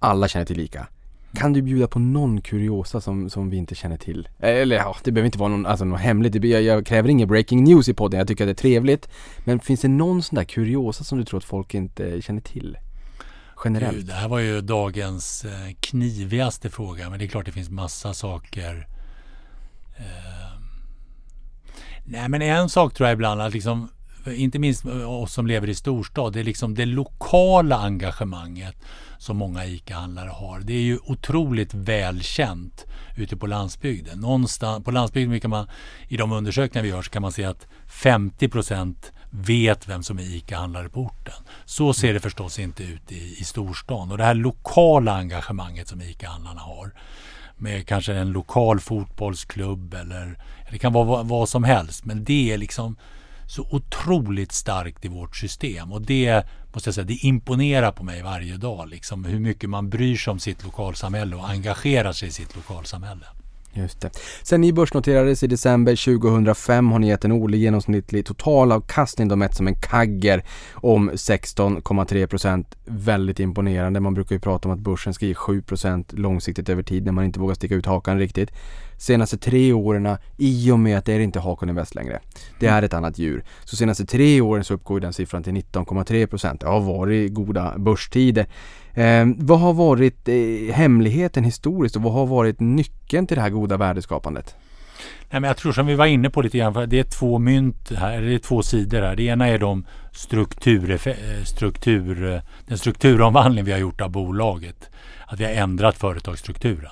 Eh, alla känner till ICA. Kan du bjuda på någon kuriosa som, som vi inte känner till? Eller ja, det behöver inte vara någon, alltså, något hemligt. Jag, jag kräver ingen breaking news i podden. Jag tycker att det är trevligt. Men finns det någon sån där kuriosa som du tror att folk inte känner till? Generellt. Gud, det här var ju dagens eh, knivigaste fråga. Men det är klart det finns massa saker. Eh, nej, men en sak tror jag ibland att liksom inte minst oss som lever i storstad, det är liksom det lokala engagemanget som många ICA-handlare har. Det är ju otroligt välkänt ute på landsbygden. Någonstans, på landsbygden kan man, i de undersökningar vi gör så kan man se att 50% vet vem som är ICA-handlare på orten. Så ser det förstås inte ut i, i storstan. Och det här lokala engagemanget som ICA-handlarna har med kanske en lokal fotbollsklubb eller det kan vara vad, vad som helst. Men det är liksom så otroligt starkt i vårt system. Och det måste jag säga, det imponerar på mig varje dag. Liksom, hur mycket man bryr sig om sitt lokalsamhälle och engagerar sig i sitt lokalsamhälle. Just det. Sen ni börsnoterades i december 2005 har ni gett en årlig genomsnittlig totalavkastning då mätt som en kagger om 16,3% Väldigt imponerande. Man brukar ju prata om att börsen ska ge 7% långsiktigt över tid när man inte vågar sticka ut hakan riktigt senaste tre åren i och med att det är inte Hakon Invest längre. Det är ett annat djur. Så senaste tre åren så uppgår den siffran till 19,3%. Det har varit goda börstider. Eh, vad har varit eh, hemligheten historiskt och vad har varit nyckeln till det här goda värdeskapandet? Nej, men jag tror som vi var inne på lite grann, det är två mynt här, det är två sidor här. Det ena är de struktur, eh, struktur, eh, den strukturomvandling vi har gjort av bolaget. Att vi har ändrat företagsstrukturen.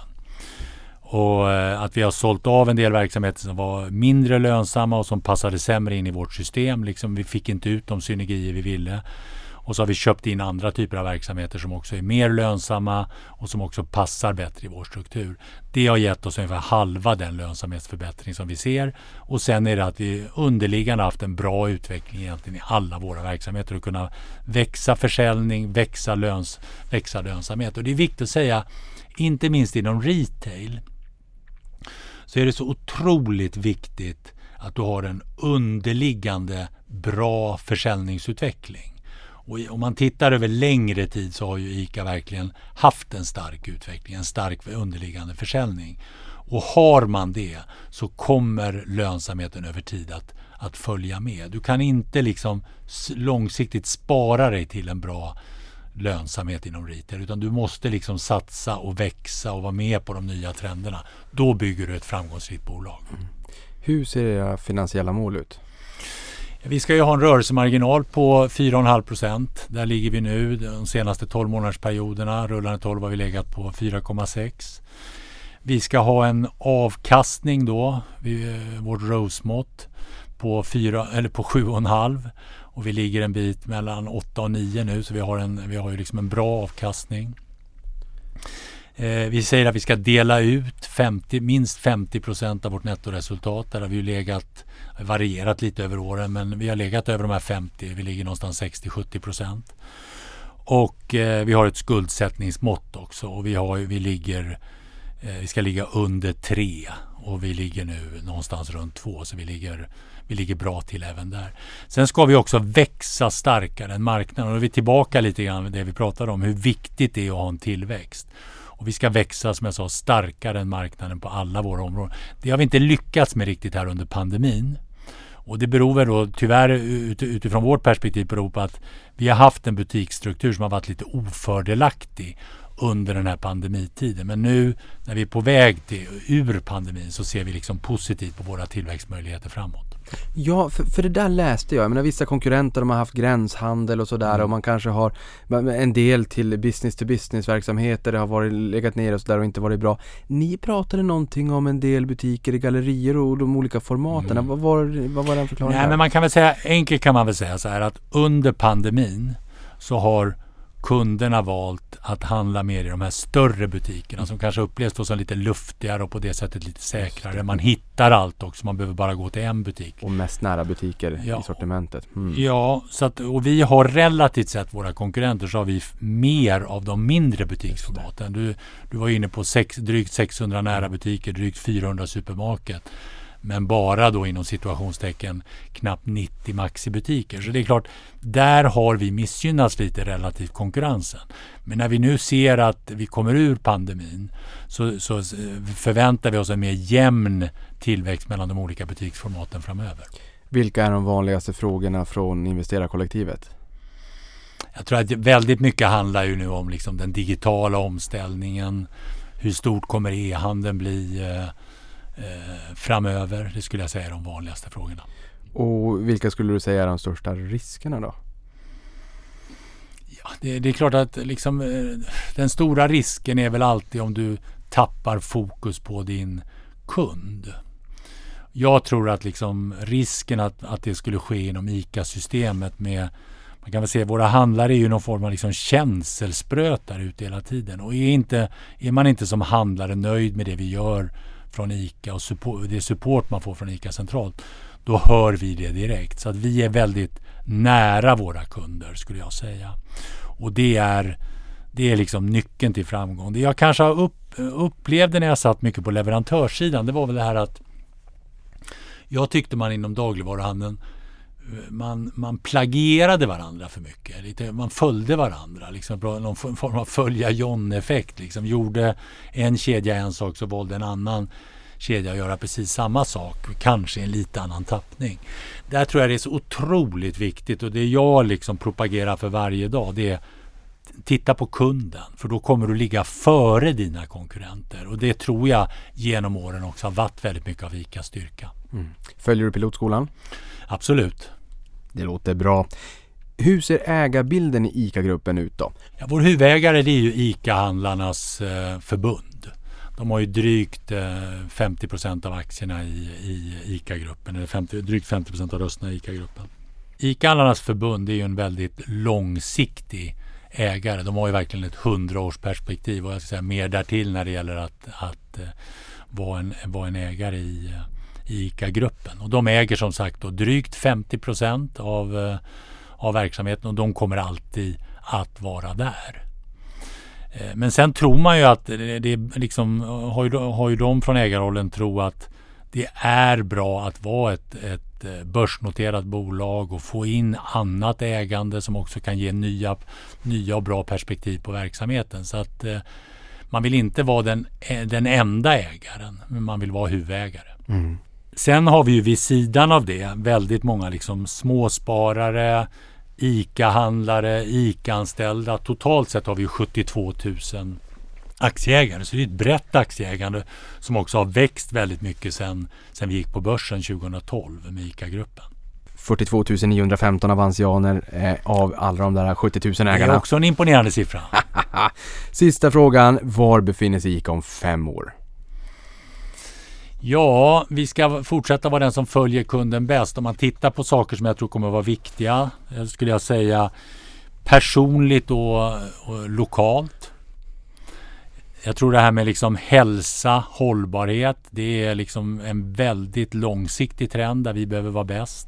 Och eh, att vi har sålt av en del verksamheter som var mindre lönsamma och som passade sämre in i vårt system. Liksom vi fick inte ut de synergier vi ville. Och så har vi köpt in andra typer av verksamheter som också är mer lönsamma och som också passar bättre i vår struktur. Det har gett oss ungefär halva den lönsamhetsförbättring som vi ser. Och sen är det att vi underliggande haft en bra utveckling egentligen i alla våra verksamheter och kunna växa försäljning, växa, löns, växa lönsamhet. Och det är viktigt att säga, inte minst inom retail, så är det så otroligt viktigt att du har en underliggande bra försäljningsutveckling. Och om man tittar över längre tid så har ju ICA verkligen haft en stark utveckling, en stark underliggande försäljning. Och har man det så kommer lönsamheten över tid att, att följa med. Du kan inte liksom långsiktigt spara dig till en bra lönsamhet inom retail utan du måste liksom satsa och växa och vara med på de nya trenderna. Då bygger du ett framgångsrikt bolag. Mm. Hur ser era finansiella mål ut? Vi ska ju ha en rörelsemarginal på 4,5 procent. Där ligger vi nu de senaste 12 månadersperioderna. Rullande 12 har vi legat på 4,6. Vi ska ha en avkastning då, eh, vårt ROSE-mått, på, på 7,5 och vi ligger en bit mellan 8 och 9 nu så vi har, en, vi har ju liksom en bra avkastning. Eh, vi säger att vi ska dela ut 50, minst 50 procent av vårt nettoresultat. Där har vi ju legat, varierat lite över åren men vi har legat över de här 50. Vi ligger någonstans 60-70 procent. Och eh, vi har ett skuldsättningsmått också och vi, har, vi, ligger, eh, vi ska ligga under 3 och vi ligger nu någonstans runt 2 så vi ligger, vi ligger bra till även där. Sen ska vi också växa starkare än marknaden och då är vi tillbaka lite grann med det vi pratade om hur viktigt det är att ha en tillväxt. Och vi ska växa, som jag sa, starkare än marknaden på alla våra områden. Det har vi inte lyckats med riktigt här under pandemin. Och det beror väl då tyvärr utifrån vårt perspektiv beror på att vi har haft en butiksstruktur som har varit lite ofördelaktig under den här pandemitiden. Men nu när vi är på väg till, ur pandemin så ser vi liksom positivt på våra tillväxtmöjligheter framåt. Ja, för, för det där läste jag. Jag menar vissa konkurrenter de har haft gränshandel och sådär mm. och man kanske har en del till business to business verksamheter. Det har varit, legat ner och sådär och inte varit bra. Ni pratade någonting om en del butiker i gallerier och de olika formaten. Mm. Vad, var, vad var den förklaringen? Nej, men man kan väl säga, enkelt kan man väl säga så här att under pandemin så har kunderna valt att handla mer i de här större butikerna som kanske upplevs som lite luftigare och på det sättet lite säkrare. Man hittar allt också, man behöver bara gå till en butik. Och mest nära butiker ja. i sortimentet. Mm. Ja, så att, och vi har relativt sett våra konkurrenter så har vi mer av de mindre butiksformaten. Du, du var inne på sex, drygt 600 nära butiker, drygt 400 supermarket men bara då inom situationstecken knappt 90 Maxi-butiker. Så det är klart, där har vi missgynnats lite relativt konkurrensen. Men när vi nu ser att vi kommer ur pandemin så, så förväntar vi oss en mer jämn tillväxt mellan de olika butiksformaten framöver. Vilka är de vanligaste frågorna från investerarkollektivet? Jag tror att väldigt mycket handlar ju nu om liksom den digitala omställningen. Hur stort kommer e-handeln bli? Eh, framöver. Det skulle jag säga är de vanligaste frågorna. Och vilka skulle du säga är de största riskerna då? Ja, det, det är klart att liksom, eh, den stora risken är väl alltid om du tappar fokus på din kund. Jag tror att liksom risken att, att det skulle ske inom ICA-systemet med man kan väl säga våra handlare är ju någon form av liksom känselsprötar ute hela tiden. Och är, inte, är man inte som handlare nöjd med det vi gör från ICA och support, det support man får från ICA centralt, då hör vi det direkt. Så att vi är väldigt nära våra kunder skulle jag säga. Och det är, det är liksom nyckeln till framgång. Det jag kanske upp, upplevde när jag satt mycket på leverantörssidan, det var väl det här att jag tyckte man inom dagligvaruhandeln man, man plagierade varandra för mycket. Lite, man följde varandra. Liksom, någon form av följa John-effekt. Liksom. Gjorde en kedja en sak så valde en annan kedja att göra precis samma sak. Kanske i en lite annan tappning. Där tror jag det är så otroligt viktigt och det jag liksom propagerar för varje dag det är Titta på kunden för då kommer du ligga före dina konkurrenter och det tror jag genom åren också har varit väldigt mycket av ICAs styrka. Mm. Följer du pilotskolan? Absolut. Det låter bra. Hur ser ägarbilden i ICA-gruppen ut då? Ja, vår huvudägare det är ju ICA-handlarnas eh, förbund. De har ju drygt eh, 50 procent av aktierna i, i ICA-gruppen, eller 50, drygt 50 procent av rösterna i ICA-gruppen. ICA-handlarnas förbund är ju en väldigt långsiktig ägare. De har ju verkligen ett hundraårsperspektiv och jag ska säga mer därtill när det gäller att, att eh, vara, en, vara en ägare i, eh, i ICA-gruppen. Och de äger som sagt då drygt 50 procent av, eh, av verksamheten och de kommer alltid att vara där. Eh, men sen tror man ju att det, liksom, eh, har, ju, har ju de från ägarrollen tro att det är bra att vara ett, ett börsnoterat bolag och få in annat ägande som också kan ge nya, nya och bra perspektiv på verksamheten. Så att man vill inte vara den, den enda ägaren, men man vill vara huvudägare. Mm. Sen har vi ju vid sidan av det väldigt många liksom småsparare, ICA-handlare, ICA-anställda. Totalt sett har vi 72 000 aktieägare. Så det är ett brett aktieägande som också har växt väldigt mycket sen, sen vi gick på börsen 2012 med ICA-gruppen. 42 915 avansianer eh, av alla de där 70 000 Det är ägarna. också en imponerande siffra. Sista frågan. Var befinner sig ICA om fem år? Ja, vi ska fortsätta vara den som följer kunden bäst. Om man tittar på saker som jag tror kommer att vara viktiga, eh, skulle jag säga personligt och, och lokalt. Jag tror det här med liksom hälsa, hållbarhet, det är liksom en väldigt långsiktig trend där vi behöver vara bäst.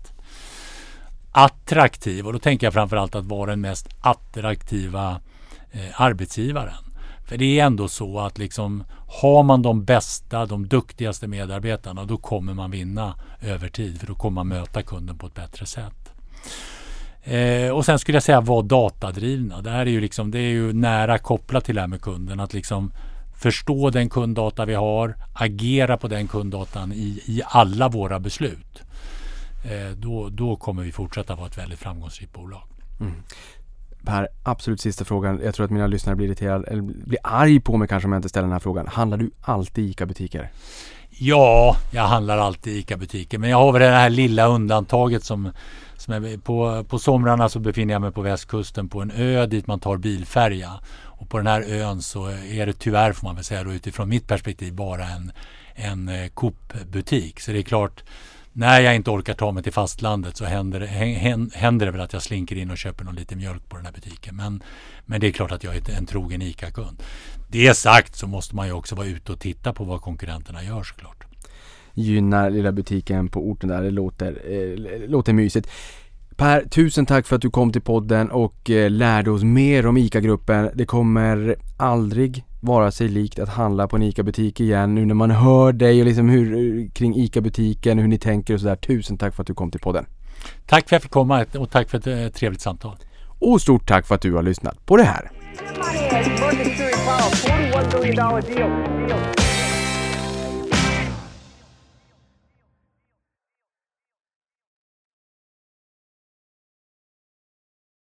Attraktiv, och då tänker jag framförallt att vara den mest attraktiva eh, arbetsgivaren. För det är ändå så att liksom har man de bästa, de duktigaste medarbetarna då kommer man vinna över tid för då kommer man möta kunden på ett bättre sätt. Eh, och sen skulle jag säga var datadrivna. Det här är ju, liksom, det är ju nära kopplat till det här med kunden. Att liksom förstå den kunddata vi har, agera på den kunddatan i, i alla våra beslut. Eh, då, då kommer vi fortsätta vara ett väldigt framgångsrikt bolag. Mm. Per, absolut sista frågan. Jag tror att mina lyssnare blir irriterade, eller blir arg på mig kanske om jag inte ställer den här frågan. Handlar du alltid i ICA-butiker? Ja, jag handlar alltid i ICA-butiker. Men jag har väl det här lilla undantaget som, som är på, på somrarna så befinner jag mig på västkusten på en ö dit man tar bilfärja. Och på den här ön så är det tyvärr får man väl säga då, utifrån mitt perspektiv bara en, en eh, Coop-butik. Så det är klart, när jag inte orkar ta mig till fastlandet så händer, det- händer det väl att jag slinker in och köper någon liten mjölk på den här butiken. Men, men det är klart att jag är en trogen ICA-kund. Det sagt så måste man ju också vara ute och titta på vad konkurrenterna gör såklart. Gynnar lilla butiken på orten där. Det låter, eh, låter mysigt. Per, tusen tack för att du kom till podden och eh, lärde oss mer om ICA-gruppen. Det kommer aldrig vara sig likt att handla på en ICA-butik igen nu när man hör dig och liksom hur, kring ICA-butiken, hur ni tänker och sådär. Tusen tack för att du kom till podden. Tack för att jag fick komma och tack för ett eh, trevligt samtal. Och stort tack för att du har lyssnat på det här.